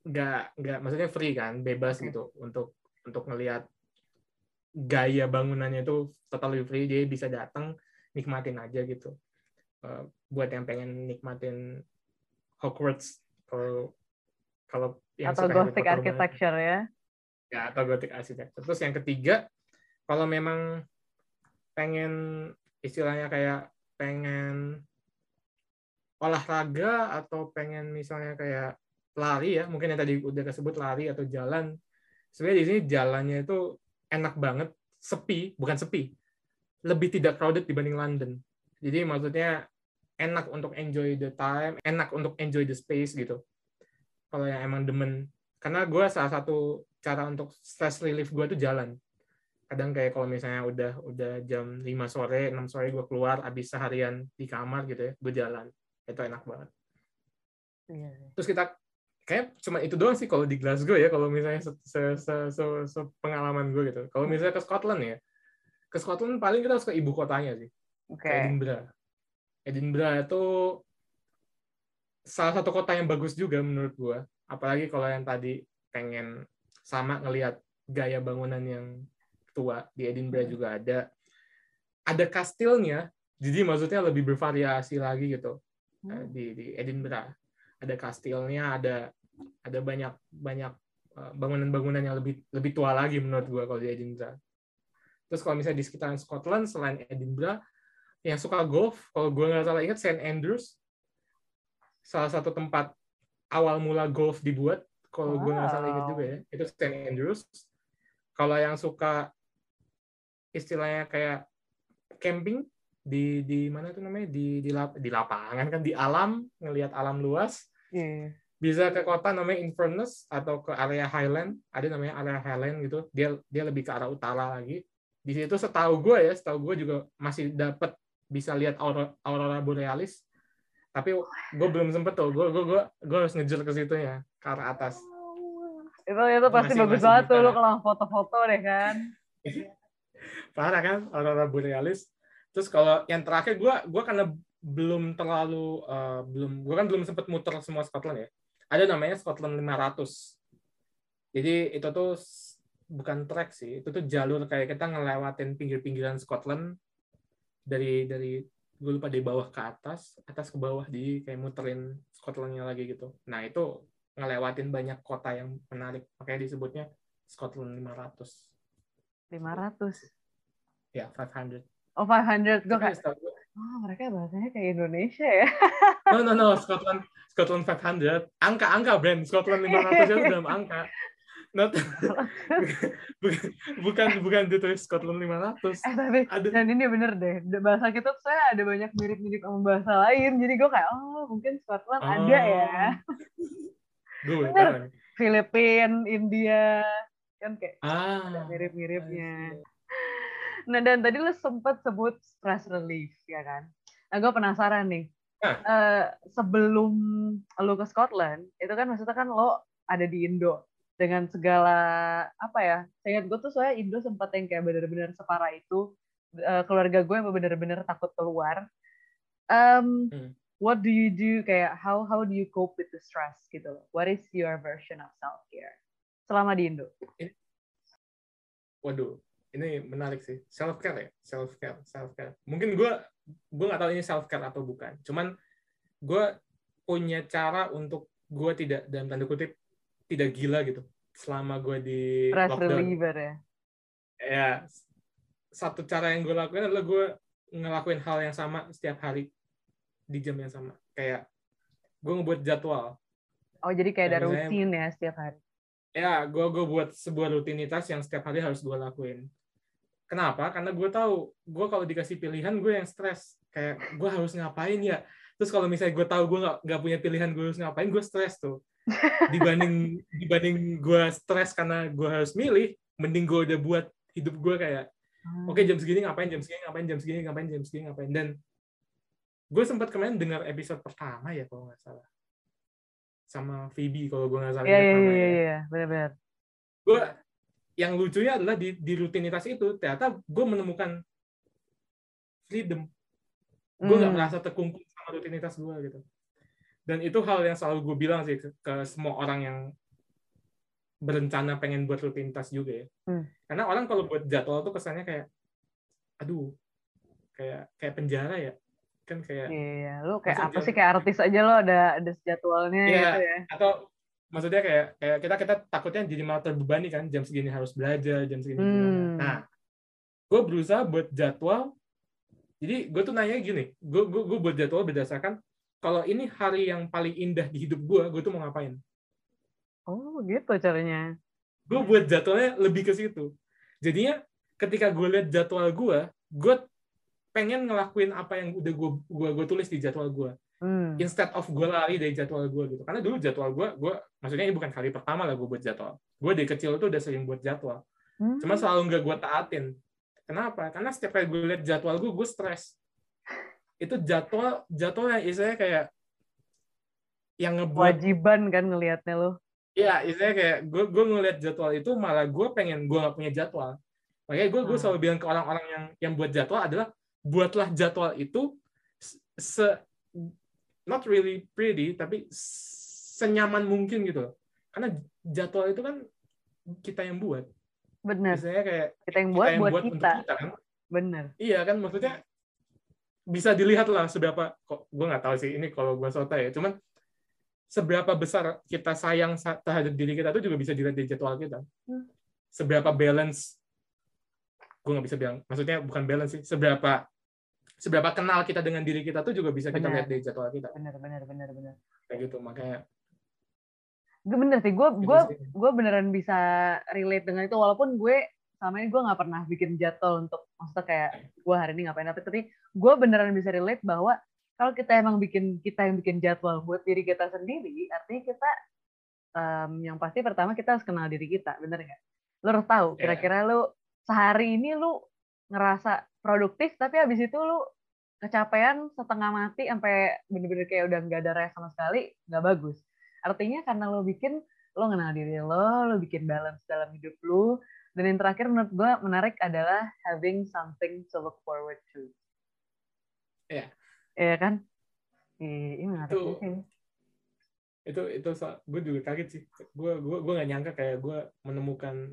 nggak nggak maksudnya free kan, bebas okay. gitu untuk untuk ngelihat gaya bangunannya itu totally free dia bisa datang nikmatin aja gitu uh, buat yang pengen nikmatin Hogwarts kalau kalau yang atau gothic architecture ya ya atau gothic architecture terus yang ketiga kalau memang pengen istilahnya kayak pengen olahraga atau pengen misalnya kayak lari ya mungkin yang tadi udah disebut lari atau jalan sebenarnya di sini jalannya itu enak banget, sepi, bukan sepi, lebih tidak crowded dibanding London. Jadi maksudnya enak untuk enjoy the time, enak untuk enjoy the space gitu. Kalau yang emang demen, karena gue salah satu cara untuk stress relief gue tuh jalan. Kadang kayak kalau misalnya udah udah jam 5 sore, 6 sore gue keluar, abis seharian di kamar gitu ya, gue jalan. Itu enak banget. Iya, iya. Terus kita kayak cuma itu doang sih kalau di Glasgow ya kalau misalnya se, se, se, se, se pengalaman gue gitu kalau misalnya ke Scotland ya ke Scotland paling kita harus ke ibu kotanya sih okay. Edinburgh Edinburgh itu salah satu kota yang bagus juga menurut gue apalagi kalau yang tadi pengen sama ngelihat gaya bangunan yang tua di Edinburgh juga ada ada kastilnya jadi maksudnya lebih bervariasi lagi gitu hmm. di di Edinburgh ada kastilnya ada ada banyak banyak eh, bangunan-bangunan yang lebih lebih tua lagi menurut gue kalau di Edinburgh. Terus kalau misalnya di sekitaran Scotland selain Edinburgh, yang suka golf, kalau gue nggak salah ingat St Andrews, salah satu tempat awal mula golf dibuat. Kalau wow. gue nggak salah ingat juga ya, itu St Andrews. Kalau yang suka istilahnya kayak camping di di mana tuh namanya? Di di, di lapangan kan di alam ngelihat alam luas. Yeah bisa ke kota namanya Inverness atau ke area Highland. Ada namanya area Highland gitu. Dia dia lebih ke arah utara lagi. Di situ setahu gue ya setahu gue juga masih dapat bisa lihat aurora, aurora borealis. Tapi gue belum sempet tuh. Gue gue gue gue harus ngejar ke situ ya ke arah atas. Itu itu pasti masih, bagus banget tuh lo kalau foto-foto deh kan parah kan aurora borealis terus kalau yang terakhir gue gue karena belum terlalu uh, belum gue kan belum sempet muter semua Scotland ya ada namanya Scotland 500. Jadi itu tuh bukan trek sih, itu tuh jalur kayak kita ngelewatin pinggir-pinggiran Scotland dari dari gue lupa dari bawah ke atas, atas ke bawah di kayak muterin Scotlandnya lagi gitu. Nah itu ngelewatin banyak kota yang menarik, makanya disebutnya Scotland 500. 500? Ya, 500. Oh, 500. Gue kayak, oh mereka bahasanya kayak Indonesia ya? no, no, no. Scotland Scotland 500, angka-angka brand Scotland 500 itu dalam angka. Not, bukan bukan ditulis Scotland 500. Eh tapi ada. dan ini bener deh. Bahasa kita tuh saya ada banyak mirip-mirip sama bahasa lain. Jadi gue kayak oh mungkin Scotland oh. ada ya. Gue bener. Filipina, India kan kayak ah. ada mirip-miripnya. Nah dan tadi lo sempat sebut stress relief ya kan. Nah gue penasaran nih. Uh, sebelum lo ke Scotland itu kan maksudnya kan lo ada di Indo dengan segala apa ya saya gue tuh soalnya Indo sempat yang kayak bener-bener separah itu. Uh, keluarga gue yang bener-bener takut keluar. Um, hmm. what do you do kayak how how do you cope with the stress gitu loh? What is your version of self care selama di Indo? Waduh ini menarik sih. Self care ya? Self care self care mungkin gue gue nggak tahu ini self care atau bukan. Cuman gue punya cara untuk gue tidak dalam tanda kutip tidak gila gitu. Selama gue di Stress lockdown. reliever ya? Ya satu cara yang gue lakuin adalah gue ngelakuin hal yang sama setiap hari. Di jam yang sama. Kayak gue ngebuat jadwal. Oh jadi kayak ada rutin ya setiap hari? Ya gue gue buat sebuah rutinitas yang setiap hari harus gue lakuin Kenapa? Karena gue tahu, gue kalau dikasih pilihan gue yang stres. Kayak gue harus ngapain ya? Terus kalau misalnya gue tahu gue nggak nggak punya pilihan gue harus ngapain, gue stres tuh. Dibanding dibanding gue stres karena gue harus milih, mending gue udah buat hidup gue kayak, hmm. oke okay, jam segini ngapain, jam segini ngapain, jam segini ngapain, jam segini ngapain. Dan gue sempat kemarin dengar episode pertama ya kalau nggak salah sama Phoebe kalau gue nggak salah. Iya iya iya ya. iya benar-benar. Gue yang lucunya adalah di, di rutinitas itu ternyata gue menemukan freedom gue nggak hmm. merasa terkungkung sama rutinitas gue gitu dan itu hal yang selalu gue bilang sih ke, ke semua orang yang berencana pengen buat rutinitas juga ya. Hmm. Karena orang kalau buat jadwal tuh kesannya kayak, aduh, kayak kayak penjara ya, kan kayak. Iya, lu kayak apa sih kayak artis aja lo ada ada jadwalnya Iya. gitu ya. Atau maksudnya kayak kayak kita kita takutnya jadi malah terbebani kan, jam segini harus belajar, jam segini gimana. Hmm. Nah, gue berusaha buat jadwal. Jadi gue tuh nanya gini, gue gue gue buat jadwal berdasarkan kalau ini hari yang paling indah di hidup gue, gue tuh mau ngapain? Oh, gitu caranya. gue buat jadwalnya lebih ke situ. Jadinya ketika gue lihat jadwal gue, gue pengen ngelakuin apa yang udah gue gua tulis di jadwal gue. Hmm. Instead of gue lari dari jadwal gue gitu. Karena dulu jadwal gue, gue maksudnya ini bukan kali pertama lah gue buat jadwal. Gue dari kecil tuh udah sering buat jadwal. Hmm. Cuma selalu nggak gue taatin. Kenapa? Karena setiap kali gue lihat jadwal gue, gue stres. Itu jadwal jadwal yang istilahnya kayak yang ngebuat Kewajiban kan ngelihatnya lo. Iya, istilahnya kayak gue gue ngeliat jadwal itu malah gue pengen gue nggak punya jadwal. Makanya gue gue Hmm. selalu bilang ke orang-orang yang yang buat jadwal adalah buatlah jadwal itu se not really pretty tapi senyaman mungkin gitu. loh. Karena jadwal itu kan kita yang buat. Misalnya kayak Kita yang buat kita yang buat, buat kita. untuk kita kan. Bener. Iya kan maksudnya bisa dilihat lah seberapa kok gue nggak tahu sih ini kalau gue sota ya cuman seberapa besar kita sayang sa- terhadap diri kita tuh juga bisa dilihat di jadwal kita Hmm. seberapa balance gue nggak bisa bilang maksudnya bukan balance sih seberapa seberapa kenal kita dengan diri kita tuh juga bisa kita Benar. lihat dari jadwal kita Bener, bener, bener, bener. kayak gitu makanya Gue bener sih, gue gitu gue gue beneran bisa relate dengan itu walaupun gue sama ini gue nggak pernah bikin jadwal untuk maksudnya kayak gue hari ini ngapain apa tapi gue beneran bisa relate bahwa kalau kita emang bikin kita yang bikin jadwal buat diri kita sendiri artinya kita em, yang pasti pertama kita harus kenal diri kita bener nggak lo harus tahu Iya. kira-kira lo sehari ini lo ngerasa produktif tapi habis itu lo kecapean setengah mati sampai bener-bener kayak udah nggak ada rest sama sekali nggak bagus artinya karena lo bikin lo kenal diri lo, lo bikin balance dalam hidup lo, dan yang terakhir menurut gue menarik adalah having something to look forward to. Iya. Iya kan? Ini menarik Itu- ini. itu itu gue juga kaget sih gue gue gue nggak nyangka kayak gue menemukan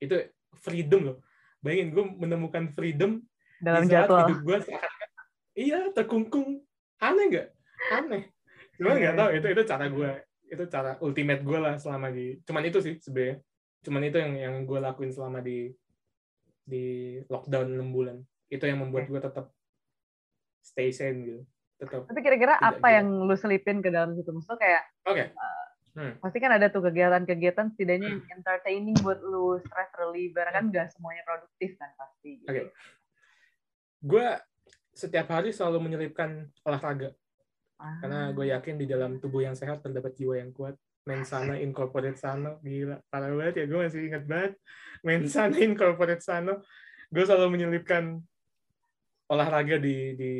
itu freedom loh bayangin gue menemukan freedom Dalam di saat jadwal. hidup gue seakan-akan iya terkungkung. Aneh nggak? Aneh. Cuman nggak Iya. tahu itu itu cara gue itu cara ultimate gue lah selama di cuman itu sih sebenarnya cuman itu yang yang gue lakuin selama di di lockdown 6 bulan. Itu yang membuat gue tetap stay sane gitu. Tetap Tapi kira-kira apa gila. yang lu selipin ke dalam situ? Maksudnya kayak, oke pasti kan ada tuh kegiatan-kegiatan setidaknya yang Hmm. entertaining buat lu, stress reliever, kan nggak semuanya produktif kan pasti. gitu. Oke. gue setiap hari selalu menyelipkan olahraga Ah, karena gue yakin di dalam tubuh yang sehat terdapat jiwa yang kuat mensana incorporate sano gila parah banget ya gue masih ingat banget mensana incorporate sano gue selalu menyelipkan olahraga di di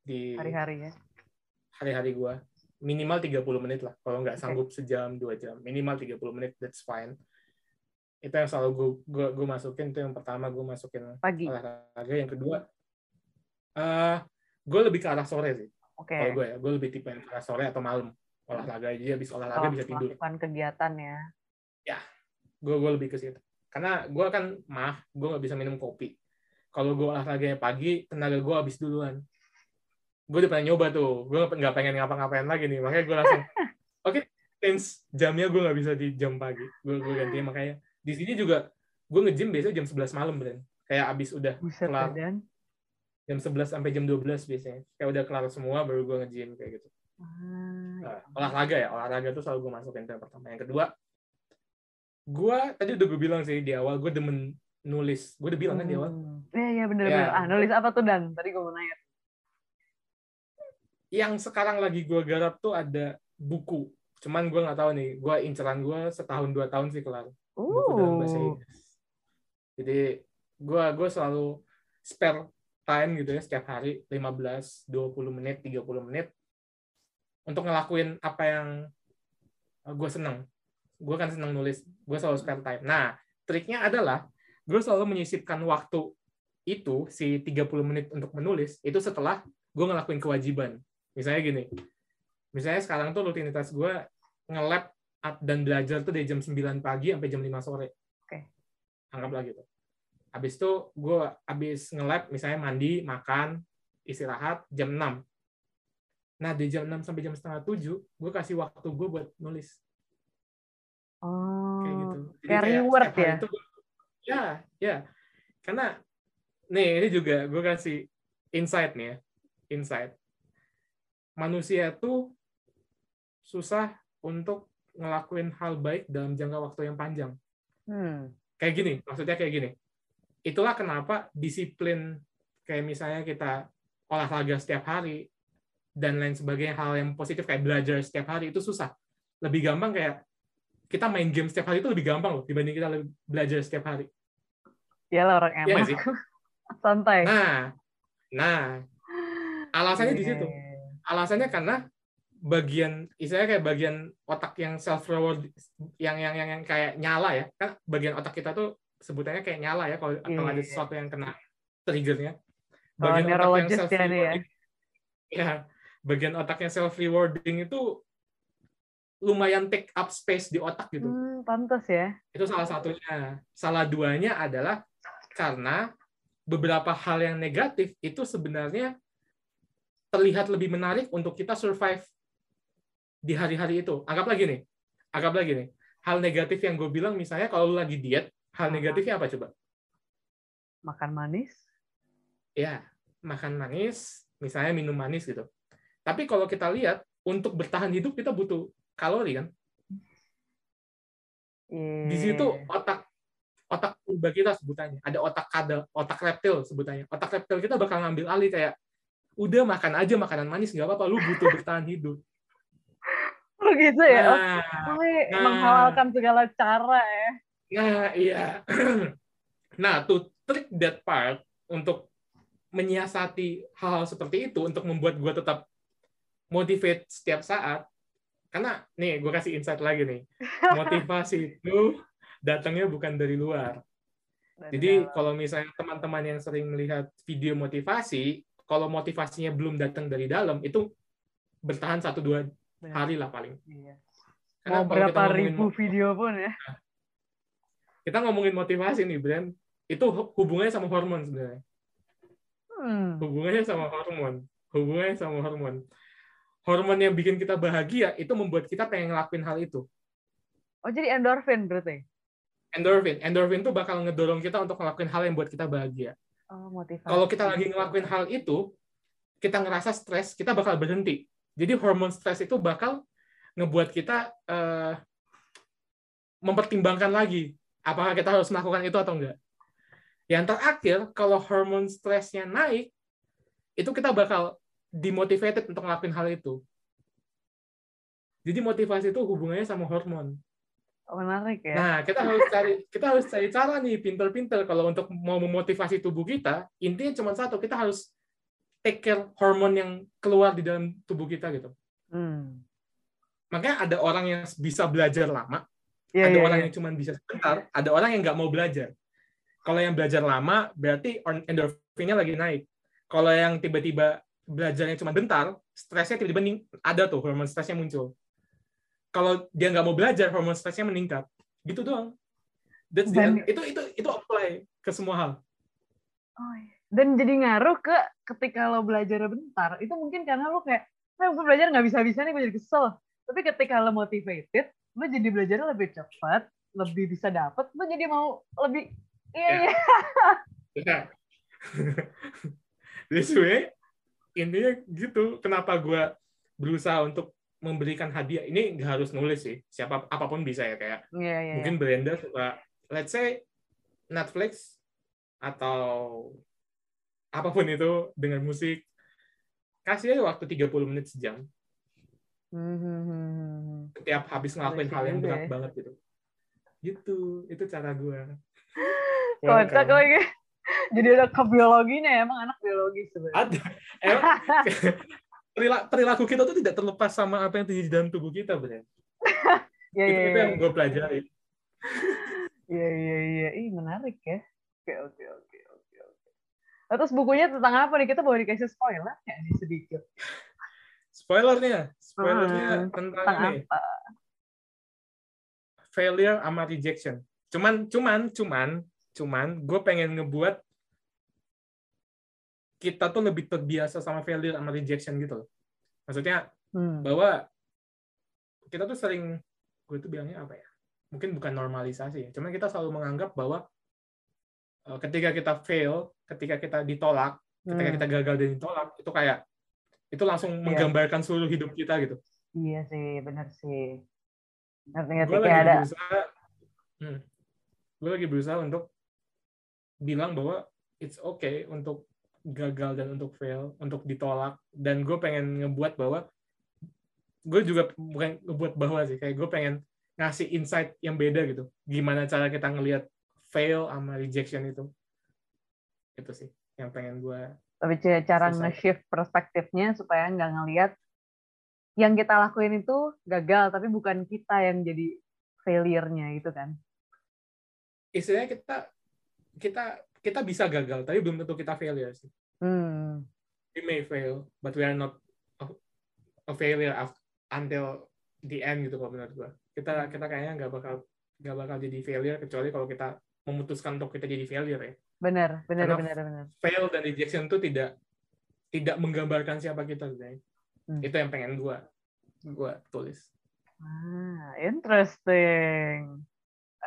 di hari-hari ya. hari-hari gue minimal 30 menit lah kalau nggak sanggup sejam dua jam. Minimal 30 menit that's fine. Itu yang selalu gue gue, gue masukin itu yang pertama gue masukin Pagi. olahraga. Yang kedua eh gue lebih ke arah sore sih Oke. kalau gue ya. Gue lebih tipe yang ke arah sore atau malam olahraga. Jadi habis olahraga Kalau bisa tidur. melakukan kegiatan ya. gue gue lebih ke situ. Karena gue kan maaf gue nggak bisa minum kopi. Kalau gue olahraganya pagi tenaga gue habis duluan gue udah pernah nyoba tuh gue nggak pengen ngapa-ngapain lagi nih makanya gue langsung oke since jamnya gue nggak bisa di jam pagi gue gue ganti makanya di sini juga gue nge-gym biasanya jam 11 malam Bren kayak abis udah Buset Kelar. dan. jam 11 sampai jam 12 biasanya kayak udah kelar semua baru gue nge-gym kayak gitu Ah, Nah, olahraga ya olahraga tuh selalu gue masukin yang pertama yang kedua gue tadi udah gue bilang sih di awal gue demen nulis gue udah bilang kan di awal Hmm. Iya, iya bener Ya. bener. Ah, nulis apa tuh Dan? Tadi gue mau nanya. Yang sekarang lagi gue garap tuh ada buku. Cuman gue nggak tahu nih gue inceran gue setahun dua tahun sih kelar. Buku dalam bahasa Inggris. Jadi gue gue selalu spare time gitu ya setiap hari 15 20 menit 30 menit untuk ngelakuin apa yang gue seneng. Gue kan seneng nulis gue selalu spare time. Nah triknya adalah gue selalu menyisipkan waktu itu si 30 menit untuk menulis itu setelah gue ngelakuin kewajiban misalnya gini misalnya sekarang tuh rutinitas gue nge-lab dan belajar tuh dari jam 9 pagi sampai jam 5 sore. Oke. Anggaplah gitu. Habis itu gue habis nge-lab misalnya mandi, makan, istirahat jam 6. Nah, di jam 6 sampai jam setengah 7, gue kasih waktu gue buat nulis. Oh. Kayak gitu. Jadi Kayak kayak reward ya? itu gua- ya, ya. Karena nih ini juga gue kasih insight nih ya. Insight. Manusia tuh susah untuk ngelakuin hal baik dalam jangka waktu yang panjang. Hmm. Kayak gini, maksudnya kayak gini. Itulah kenapa disiplin kayak misalnya kita olahraga setiap hari dan lain sebagainya hal yang positif kayak belajar setiap hari itu susah. Lebih gampang kayak kita main game setiap hari itu lebih gampang loh dibanding kita belajar setiap hari. Iyalah orang Iya enak. nggak sih? Santai. Nah, nah, alasannya di situ. Iya. Alasannya karena bagian, istilahnya kayak bagian otak yang self reward, yang yang yang, yang kayak nyala ya, kan bagian otak kita tuh sebutannya kayak nyala ya kalau kalau Iya, ada iya. sesuatu yang kena triggernya. Kalau neurologist ya nih ya. ya, bagian otak yang self rewarding itu lumayan take up space di otak gitu. Hmm, pantas ya. Itu salah satunya. Salah duanya adalah karena beberapa hal yang negatif itu sebenarnya terlihat lebih menarik untuk kita survive di hari-hari itu. Anggap lagi nih, anggap lagi nih. Hal negatif yang gue bilang misalnya kalau lu lagi diet, hal negatifnya apa coba? Makan manis. Ya, makan manis, misalnya minum manis gitu. Tapi kalau kita lihat, untuk bertahan hidup kita butuh kalori kan? Di situ Iya. otak otak purba kita sebutannya ada otak kada otak reptil sebutannya otak reptil kita bakal ngambil alih kayak udah makan aja makanan manis nggak apa-apa lu butuh bertahan hidup Oh gitu ya. Oh, nah, mulai nah. menghalalkan segala cara ya. nah iya nah to trick that part untuk menyiasati hal-hal seperti itu untuk membuat gue tetap motivate setiap saat karena nih gue kasih insight lagi nih motivasi itu datangnya bukan dari luar Dan Jadi dalam- kalau misalnya teman-teman yang sering melihat video motivasi, kalau motivasinya belum datang dari dalam, itu bertahan satu dua hari lah paling. Iya. Karena Mau kalau berapa ribu video pun ya. kita ngomongin motivasi nih, Brand, itu hu- hubungannya sama hormon sebenarnya. Hmm. Hubungannya sama hormon. Hubungannya sama hormon. Hormon yang bikin kita bahagia itu membuat kita pengen ngelakuin hal itu. Oh jadi endorfin berarti. Endorphin, endorphin tuh bakal ngedorong kita untuk ngelakuin hal yang buat kita bahagia. Oh kalau kita lagi ngelakuin hal itu, kita ngerasa stres, kita bakal berhenti. Jadi hormon stres itu bakal ngebuat kita eh, mempertimbangkan lagi apakah kita harus melakukan itu atau enggak. Yang terakhir, kalau hormon stresnya naik, itu kita bakal dimotivated untuk ngelakuin hal itu. Jadi motivasi itu hubungannya sama hormon. Oh, menarik ya. Nah, kita harus cari kita harus cari cara nih pinter-pinter kalau untuk mau memotivasi tubuh kita, intinya cuma satu, kita harus take care hormon yang keluar di dalam tubuh kita gitu. Hmm. Makanya ada orang yang bisa belajar lama, Iya, ada iya, orang iya. yang cuma bisa sebentar, ada orang yang nggak mau belajar. Kalau yang belajar lama, berarti endorfinnya lagi naik. Kalau yang tiba-tiba belajarnya cuma bentar, stresnya tiba-tiba ada tuh hormon stresnya muncul. Kalau dia nggak mau belajar, hormon stresnya meningkat. Gitu doang. That's the Dan- end. itu itu itu apply ke semua hal. Oh, iya. Dan jadi ngaruh ke ketika lo belajar bentar, itu mungkin karena lo kayak, nah, gue belajar nggak bisa-bisa nih, gue jadi kesel. Tapi ketika lo motivated, lo jadi belajarnya lebih cepat, lebih bisa dapet, lo jadi mau lebih, iya, Ya. iya. Ya. Jadi sebenarnya intinya gitu. Kenapa gue berusaha untuk memberikan hadiah? Ini nggak harus nulis sih. Siapa apa pun bisa ya kayak iya, iya. mungkin Brenda suka let's say Netflix atau apa pun itu dengan musik kasih aja waktu 30 menit sejam Hmm, hmm, hmm, hmm. setiap habis ngelakuin hal yang berat banget gitu gitu itu cara gue Kocak lagi. Jadi ada ke biologinya ya, emang anak biologi sebenarnya. ada emang perilaku kita tuh tidak terlepas sama apa yang terjadi di dalam tubuh kita bener Iya, itu, iya, itu iya. yang gue pelajari Iya, iya, iya. Ih, menarik ya. Oke, oke, oke, oke, oke. Nah, terus bukunya tentang apa nih? Kita boleh dikasih spoiler ya nih sedikit. spoilernya spoilernya Ah, tentang Tentang ini apa? failure sama rejection. Cuman, cuman, cuman, cuman, gue pengen ngebuat kita tuh lebih terbiasa sama failure sama rejection gitu loh. Maksudnya hmm. bahwa kita tuh sering, gue tuh bilangnya apa ya? Mungkin bukan normalisasi ya. Cuman kita selalu menganggap bahwa uh, ketika kita fail, ketika kita ditolak, hmm. ketika kita gagal dan ditolak, itu kayak itu langsung yeah. menggambarkan seluruh hidup kita gitu. Iya sih, benar sih. Ngerti-ngerti kayak ada. Berusaha, hmm, gue lagi berusaha untuk bilang bahwa it's okay untuk gagal dan untuk fail, untuk ditolak. Dan gue pengen ngebuat bahwa gue juga bukan ngebuat bahwa sih, kayak gue pengen ngasih insight yang beda gitu. Gimana cara kita ngelihat fail sama rejection itu. Itu sih yang pengen gue tapi cara nge-shift perspektifnya supaya nggak ngelihat yang kita lakuin itu gagal tapi bukan kita yang jadi failure-nya gitu kan istilahnya kita kita kita bisa gagal tapi belum tentu kita failure sih hmm. we may fail but we are not a, a failure until the end gitu kalau menurut gua kita kita kayaknya nggak bakal nggak bakal jadi failure kecuali kalau kita memutuskan untuk kita jadi failure ya Benar, benar, Karena benar, benar. Fail dan rejection itu tidak tidak menggambarkan siapa kita, guys. Hmm. Itu yang pengen gua gua tulis. Ah, interesting.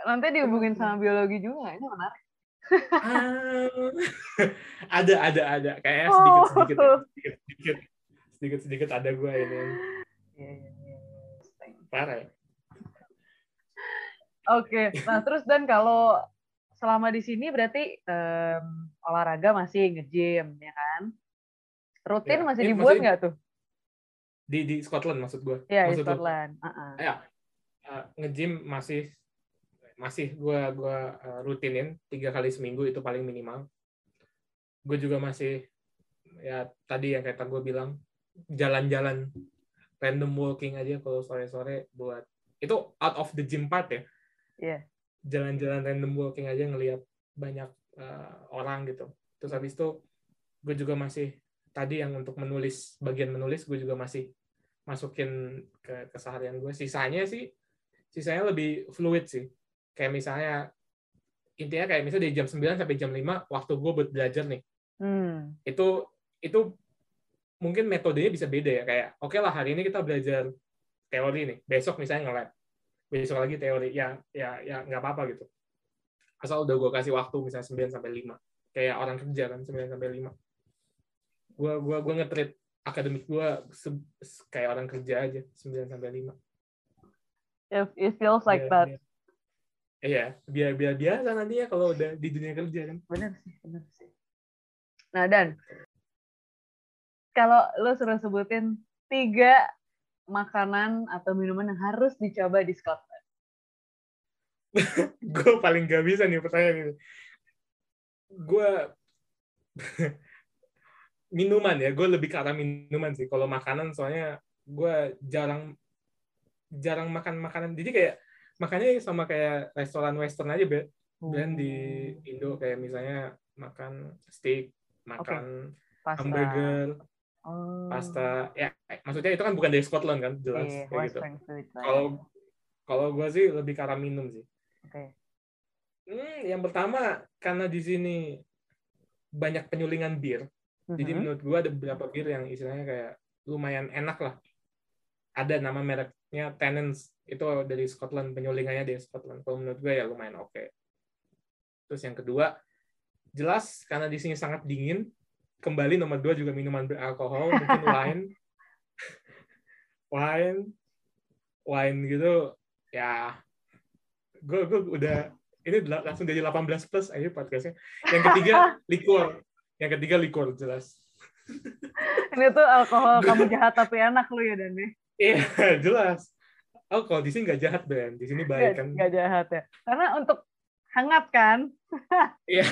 Nanti dihubungin sama biologi juga, ini menarik. Ah, ada, ada, ada. Kayaknya sedikit, sedikit, ya. sedikit, sedikit, sedikit, sedikit ada gua ini. Parah ya. Oke, okay. nah terus dan kalau selama di sini berarti um, olahraga masih nge-gym ya kan? Rutin ya, masih dibuat nggak tuh? Di di Scotland maksud gue. Iya, di Scotland. Uh -uh. Ya, uh, nge-gym masih masih gue gua uh, rutinin tiga kali seminggu itu paling minimal. Gue juga masih ya tadi yang kata gue bilang jalan-jalan random walking aja kalau sore-sore buat itu out of the gym part ya. Yeah jalan-jalan random walking aja ngelihat banyak uh, orang gitu terus habis itu gue juga masih tadi yang untuk menulis bagian menulis gue juga masih masukin ke keseharian gue sisanya sih sisanya lebih fluid sih kayak misalnya intinya kayak misalnya dari jam 9 sampai jam 5 waktu gue buat belajar nih. Hmm. itu itu mungkin metodenya bisa beda ya. Kayak oke okay lah hari ini kita belajar teori nih. Besok misalnya nge besok lagi teori. Ya ya ya nggak apa-apa gitu. Asal udah gue kasih waktu misalnya 9 sampai 5 kayak orang kerja kan 9 sampai 5 gue gua gua ngetrit akademik gue kayak orang kerja aja 9 sampai 5 If it feels like biar, that iya biar biar biasa nanti ya kalau udah di dunia kerja kan benar sih benar sih nah dan kalau lo suruh sebutin tiga makanan atau minuman yang harus dicoba di Scotland? gue paling gak bisa nih pertanyaan ini. Gue minuman ya, gue lebih ke arah minuman sih. Kalau makanan soalnya gue jarang jarang makan makanan. Jadi kayak makannya sama kayak restoran western aja, be. Brand di oh. Indo kayak misalnya makan steak, makan okay. hamburger, Oh. Pasta ya maksudnya itu kan bukan dari Scotland kan jelas yeah, kayak gitu. Kalau kalau gue sih lebih ke arah minum sih. Okay. Hmm, yang pertama karena di sini banyak penyulingan bir. Mm-hmm. Jadi menurut gue ada beberapa bir yang istilahnya kayak lumayan enak lah. Ada nama mereknya Tenants itu dari Scotland penyulingannya dari Scotland. Kalau menurut gue ya lumayan oke. Okay. Terus yang kedua jelas karena di sini sangat dingin kembali nomor dua juga minuman beralkohol mungkin wine wine wine gitu ya gue gue udah ini langsung jadi 18 plus aja podcastnya yang ketiga liquor yang ketiga liquor jelas ini tuh alkohol kamu jahat tapi enak lu ya dan iya jelas. Oh kalau di sini nggak jahat Ben. Di sini baik kan? nggak jahat ya. Karena untuk hangat kan? Iya.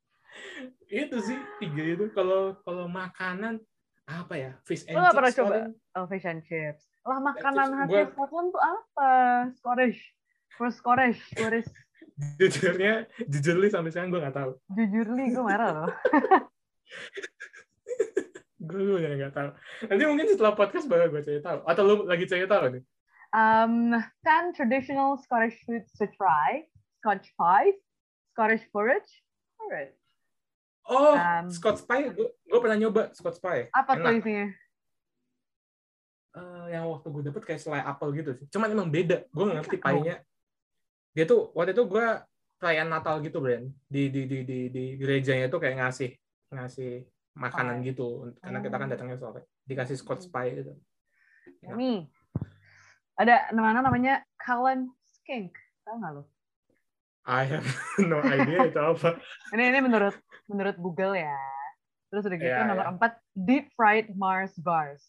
Itu sih tiga itu. Kalau kalau makanan apa ya? Fish and chips pernah coba? oh, fish and chips. Lah makanan khas gua... Scotland tuh apa? Scottish. First Scottish Scottish. Jujurnya jujurly sampai sekarang gue nggak tahu. Jujurly gue marah loh gue gue nggak tahu nanti mungkin setelah podcast baru gue cari tahu atau lu lagi cari tahu nih Um, 10 traditional Scottish foods to try. Scotch pies, Scottish porridge, porridge. Oh, Um, Scotch pie, gue pernah nyoba Scotch pie. Apa tuh isinya? Eh, yang waktu gue dapet kayak selai apel gitu sih. Cuman emang beda. Gue nggak ngerti pie-nya. Dia tuh waktu itu gue perayaan Natal gitu, Bren. Di di di di, di gerejanya tuh kayak ngasih ngasih makanan Pie. gitu karena kita kan Oh. datangnya sore. Dikasih Scotch pie gitu. Nih. Ada namanya namanya Cullen Skink. Tahu nggak lo? I have no idea itu apa. Ini ini menurut menurut Google ya. Terus udah gitu Iya, nomor iya. empat deep fried Mars bars.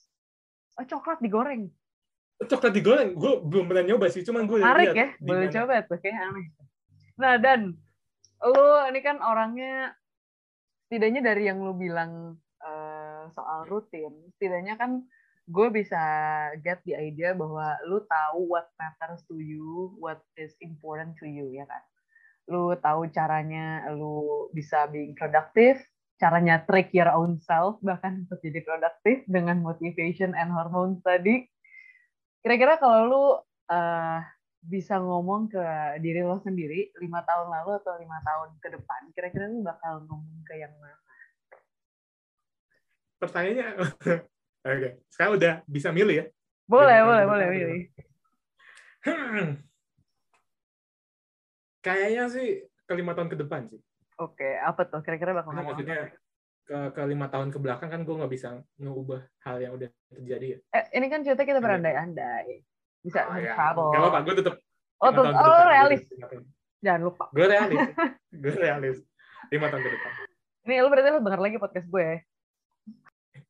Oh coklat digoreng. Coklat digoreng, gue belum pernah nyoba sih. Cuman gue Menarik lihat ya, boleh coba tuh kayak aneh. Nah dan lu ini kan orangnya setidaknya dari yang lu bilang eh, soal rutin, setidaknya kan gue bisa get the idea bahwa lu tahu what matters to you, what is important to you ya kan. Lu tahu caranya lu bisa being productive, caranya trick your own self bahkan untuk jadi produktif dengan motivation and hormones tadi. Kira-kira kalau lu eh, bisa ngomong ke diri lo sendiri lima tahun lalu atau lima tahun ke depan, kira-kira lu bakal ngomong ke yang mana? Pertanyaannya, oke. Sekarang udah bisa milih ya. Boleh, Lima boleh, boleh. Hmm. Kayaknya sih ke lima tahun ke depan sih. Oke, apa tuh? Kira-kira bakal Karena ngomong? maksudnya ke ke lima tahun ke belakang kan gue nggak bisa ngubah hal yang udah terjadi ya. Eh, ini kan cerita kita berandai-andai. Bisa Oh, ya. travel. Gak apa-apa, gue tetap Oh, tuh, oh, realis. Jangan lupa. Gue realis. gue realis. Lima tahun ke depan. Ini lu berarti lu denger lagi podcast gue ya?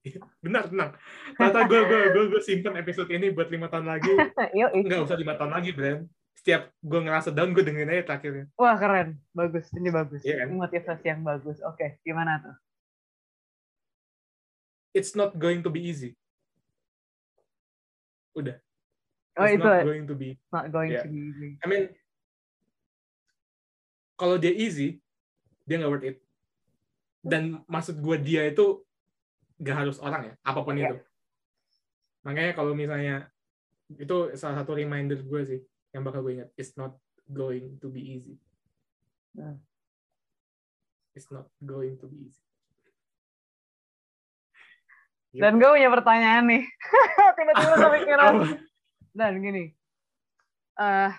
Benar, tenang. Ternyata gue gue gue gue simpen episode ini buat lima tahun lagi. Yuk, Nggak usah lima tahun lagi, Bren. Setiap gue ngerasa down, gue dengerin aja terakhirnya. Wah, keren. Bagus. Ini bagus. Iya kan? Motivasi yang bagus. Oke, gimana tuh? It's not going to be easy. Udah. Oh, It's itu not going to be not going Iya. to be easy. I mean, kalau dia easy, dia nggak worth it. Dan maksud gue dia itu nggak harus orang ya, apa pun Iya. itu. Makanya kalau misalnya itu salah satu reminder gue sih yang bakal gue ingat. It's not going to be easy. Hmm. It's not going to be easy. Dan gue punya pertanyaan nih. Tiba-tiba kepikiran. Dan gini, eh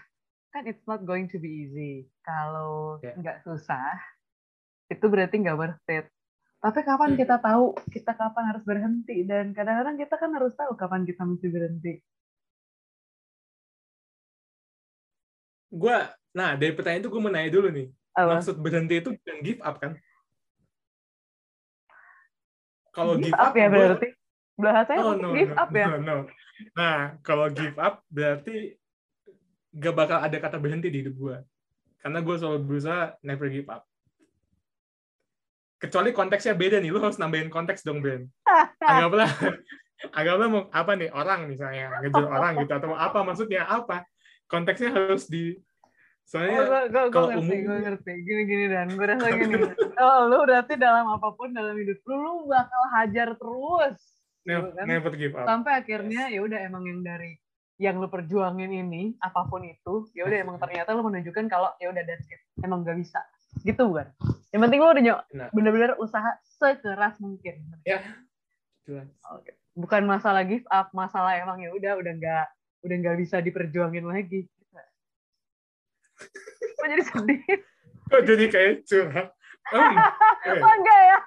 kan it's not going to be easy. Kalau Ya. nggak susah, itu berarti nggak worth it. Tapi kapan Hmm. kita tahu kita kapan harus berhenti? Dan kadang-kadang kita kan harus tahu kapan kita mesti berhenti. Gue, nah dari pertanyaan itu gue mau nanya dulu nih. Apa? Maksud berhenti itu bukan give up kan? Kalau give give up up, ya gua- berarti. Bahasanya Oh, no, give no, up ya. no, no. Nah, kalau give up berarti gak bakal ada kata berhenti di hidup gue. Karena gue selalu berusaha never give up. Kecuali konteksnya beda nih, lu harus nambahin konteks dong, Ben. Anggaplah, anggaplah mau apa nih, orang misalnya, ngejar orang gitu, atau apa, maksudnya apa. Konteksnya harus di... Oh, Soalnya, gue, gue, gue kalau ngerti, gue umum- ngerti. Gini-gini dan gue rasa gini. Oh, lu berarti dalam apa pun dalam hidup lu, lu bakal hajar terus. Never, Gitu kan? never give up. sampai akhirnya ya udah emang yang dari yang lu perjuangin ini apa pun itu ya udah emang ternyata lu menunjukkan kalau ya udah that's it. Emang gak bisa. Gitu bukan? Yang penting lu udah nyok Nah. bener-bener usaha sekeras mungkin. Jelas. bukan masalah give up masalah emang ya udah udah nggak udah nggak bisa diperjuangin lagi. Kok jadi sedih? Kok jadi kayak curhat? Em, oh enggak ya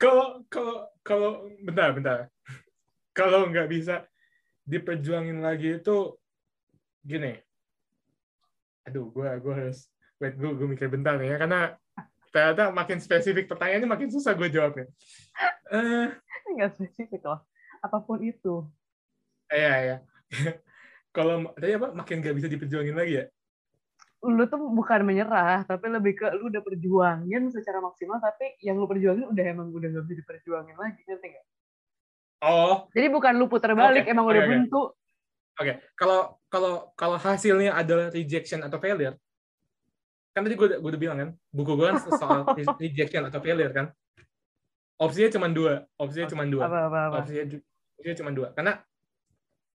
kalau kalau kalau bentar bentar. Kalau nggak bisa diperjuangin lagi itu gini. Aduh gue gue harus wait gue gue mikir bentar nih ya karena ternyata makin spesifik pertanyaannya makin susah gue jawabnya. Eh nggak spesifik loh. Apa pun itu. Iya iya. Kalau tadi apa? Makin nggak bisa diperjuangin lagi ya lu tuh bukan menyerah tapi lebih ke lu udah perjuangin secara maksimal tapi yang lu perjuangin udah emang udah gak bisa diperjuangin lagi ngerti nggak oh jadi bukan lu putar balik Oke, emang udah oke. buntu Oke, kalau kalau kalau hasilnya adalah rejection atau failure, kan tadi gue udah, gue udah bilang kan, buku gue kan soal re- rejection atau failure kan. Opsinya cuma dua, opsinya cuma dua, apa apa apa opsinya, opsinya cuma dua. Karena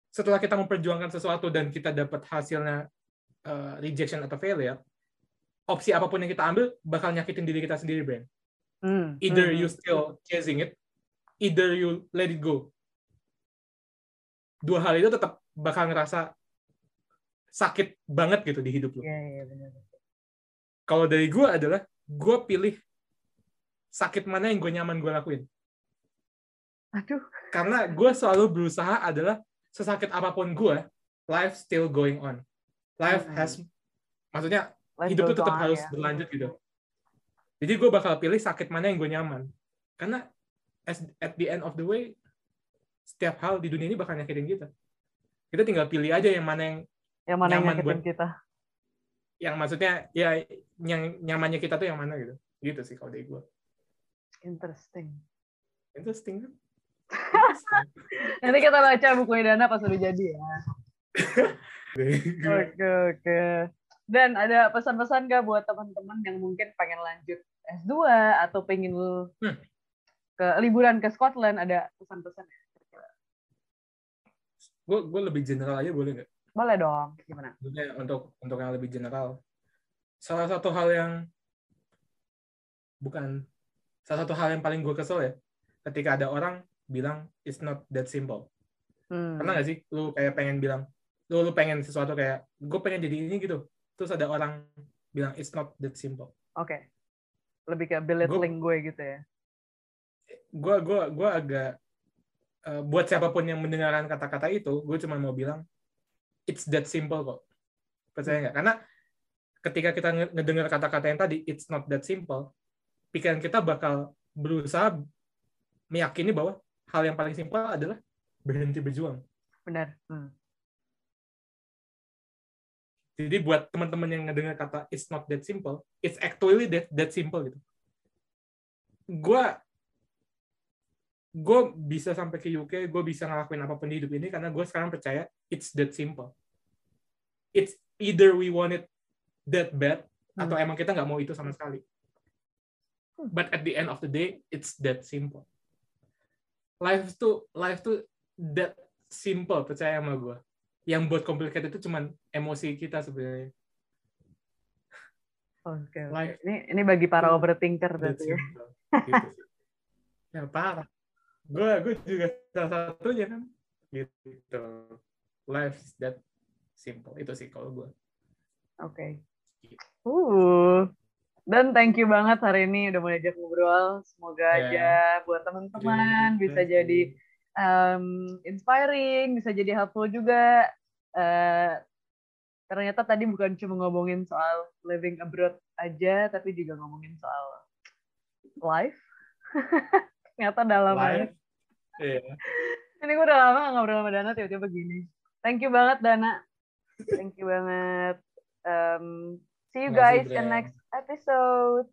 setelah kita memperjuangkan sesuatu dan kita dapat hasilnya uh, rejection atau failure, opsi apa pun yang kita ambil bakal nyakitin diri kita sendiri, Brand. Hmm. Either hmm. you still chasing it, either you let it go. Dua hal itu tetap bakal ngerasa sakit banget gitu di hidup lo. Iya benar. Kalau dari gue adalah gue pilih sakit mana yang gue nyaman gue lakuin. Aduh. Karena gue selalu berusaha adalah sesakit apa pun gue, life still going on. Life hmm. has, maksudnya life hidup itu tetap harus ya. berlanjut gitu. Jadi gue bakal pilih sakit mana yang gue nyaman. Karena as, at the end of the way, setiap hal di dunia ini bakal nyakitin kita. Kita tinggal pilih aja yang mana yang yang mana nyaman yang buat kita. Yang maksudnya ya yang nyamannya kita tuh yang mana gitu. Gitu sih kalau dari gue. Interesting. Interesting kan? Nanti kita baca buku Dana pas udah jadi ya. Oke, oke. Dan ada pesan-pesan gak buat teman-teman yang mungkin pengen lanjut S2 atau pengen lu hmm. ke liburan ke Scotland ada pesan-pesan Gue gue lebih general aja boleh nggak? Boleh dong. Gimana? Untuk untuk yang lebih general. Salah satu hal yang bukan salah satu hal yang paling gue kesel ya ketika ada orang bilang it's not that simple. Hmm. Pernah gak sih lu kayak pengen bilang, lu lu pengen sesuatu kayak gue pengen jadi ini gitu, terus ada orang bilang it's not that simple. Oke, okay. lebih kayak belittling gue gitu ya. Gue gue gue agak uh, buat siapa pun yang mendengarkan kata-kata itu, gue cuma mau bilang it's that simple kok. Percaya nggak? Karena ketika kita ngedengar kata-kata yang tadi it's not that simple, pikiran kita bakal berusaha meyakini bahwa hal yang paling simpel adalah berhenti berjuang. Benar. Hmm. Jadi buat teman-teman yang ngedengar kata it's not that simple, it's actually that that simple gitu. Gua gue bisa sampai ke UK, gue bisa ngelakuin apa pun di hidup ini karena gue sekarang percaya it's that simple. It's either we want it that bad hmm. atau emang kita nggak mau itu sama sekali. Hmm. But at the end of the day, it's that simple life tuh life tuh that simple percaya sama gue yang buat complicated itu cuman emosi kita sebenarnya Oke, okay, okay. ini ini bagi para overthinker berarti ya. Gitu ya parah. Gue gue juga salah satunya kan. Gitu. Life is that simple. Itu sih kalau gue. Oke. Okay. Uh. Dan thank you banget hari ini udah mau ajak ngobrol. Semoga yeah. aja buat teman-teman bisa jadi um, inspiring, bisa jadi helpful juga. Uh, ternyata tadi bukan cuma ngomongin soal living abroad aja, tapi juga ngomongin soal life. ternyata dalam banget. Yeah. Ini gue udah lama gak ngobrol sama Dana, tiba-tiba begini. Thank you banget, Dana. Thank you banget. Um, See you guys in next episode.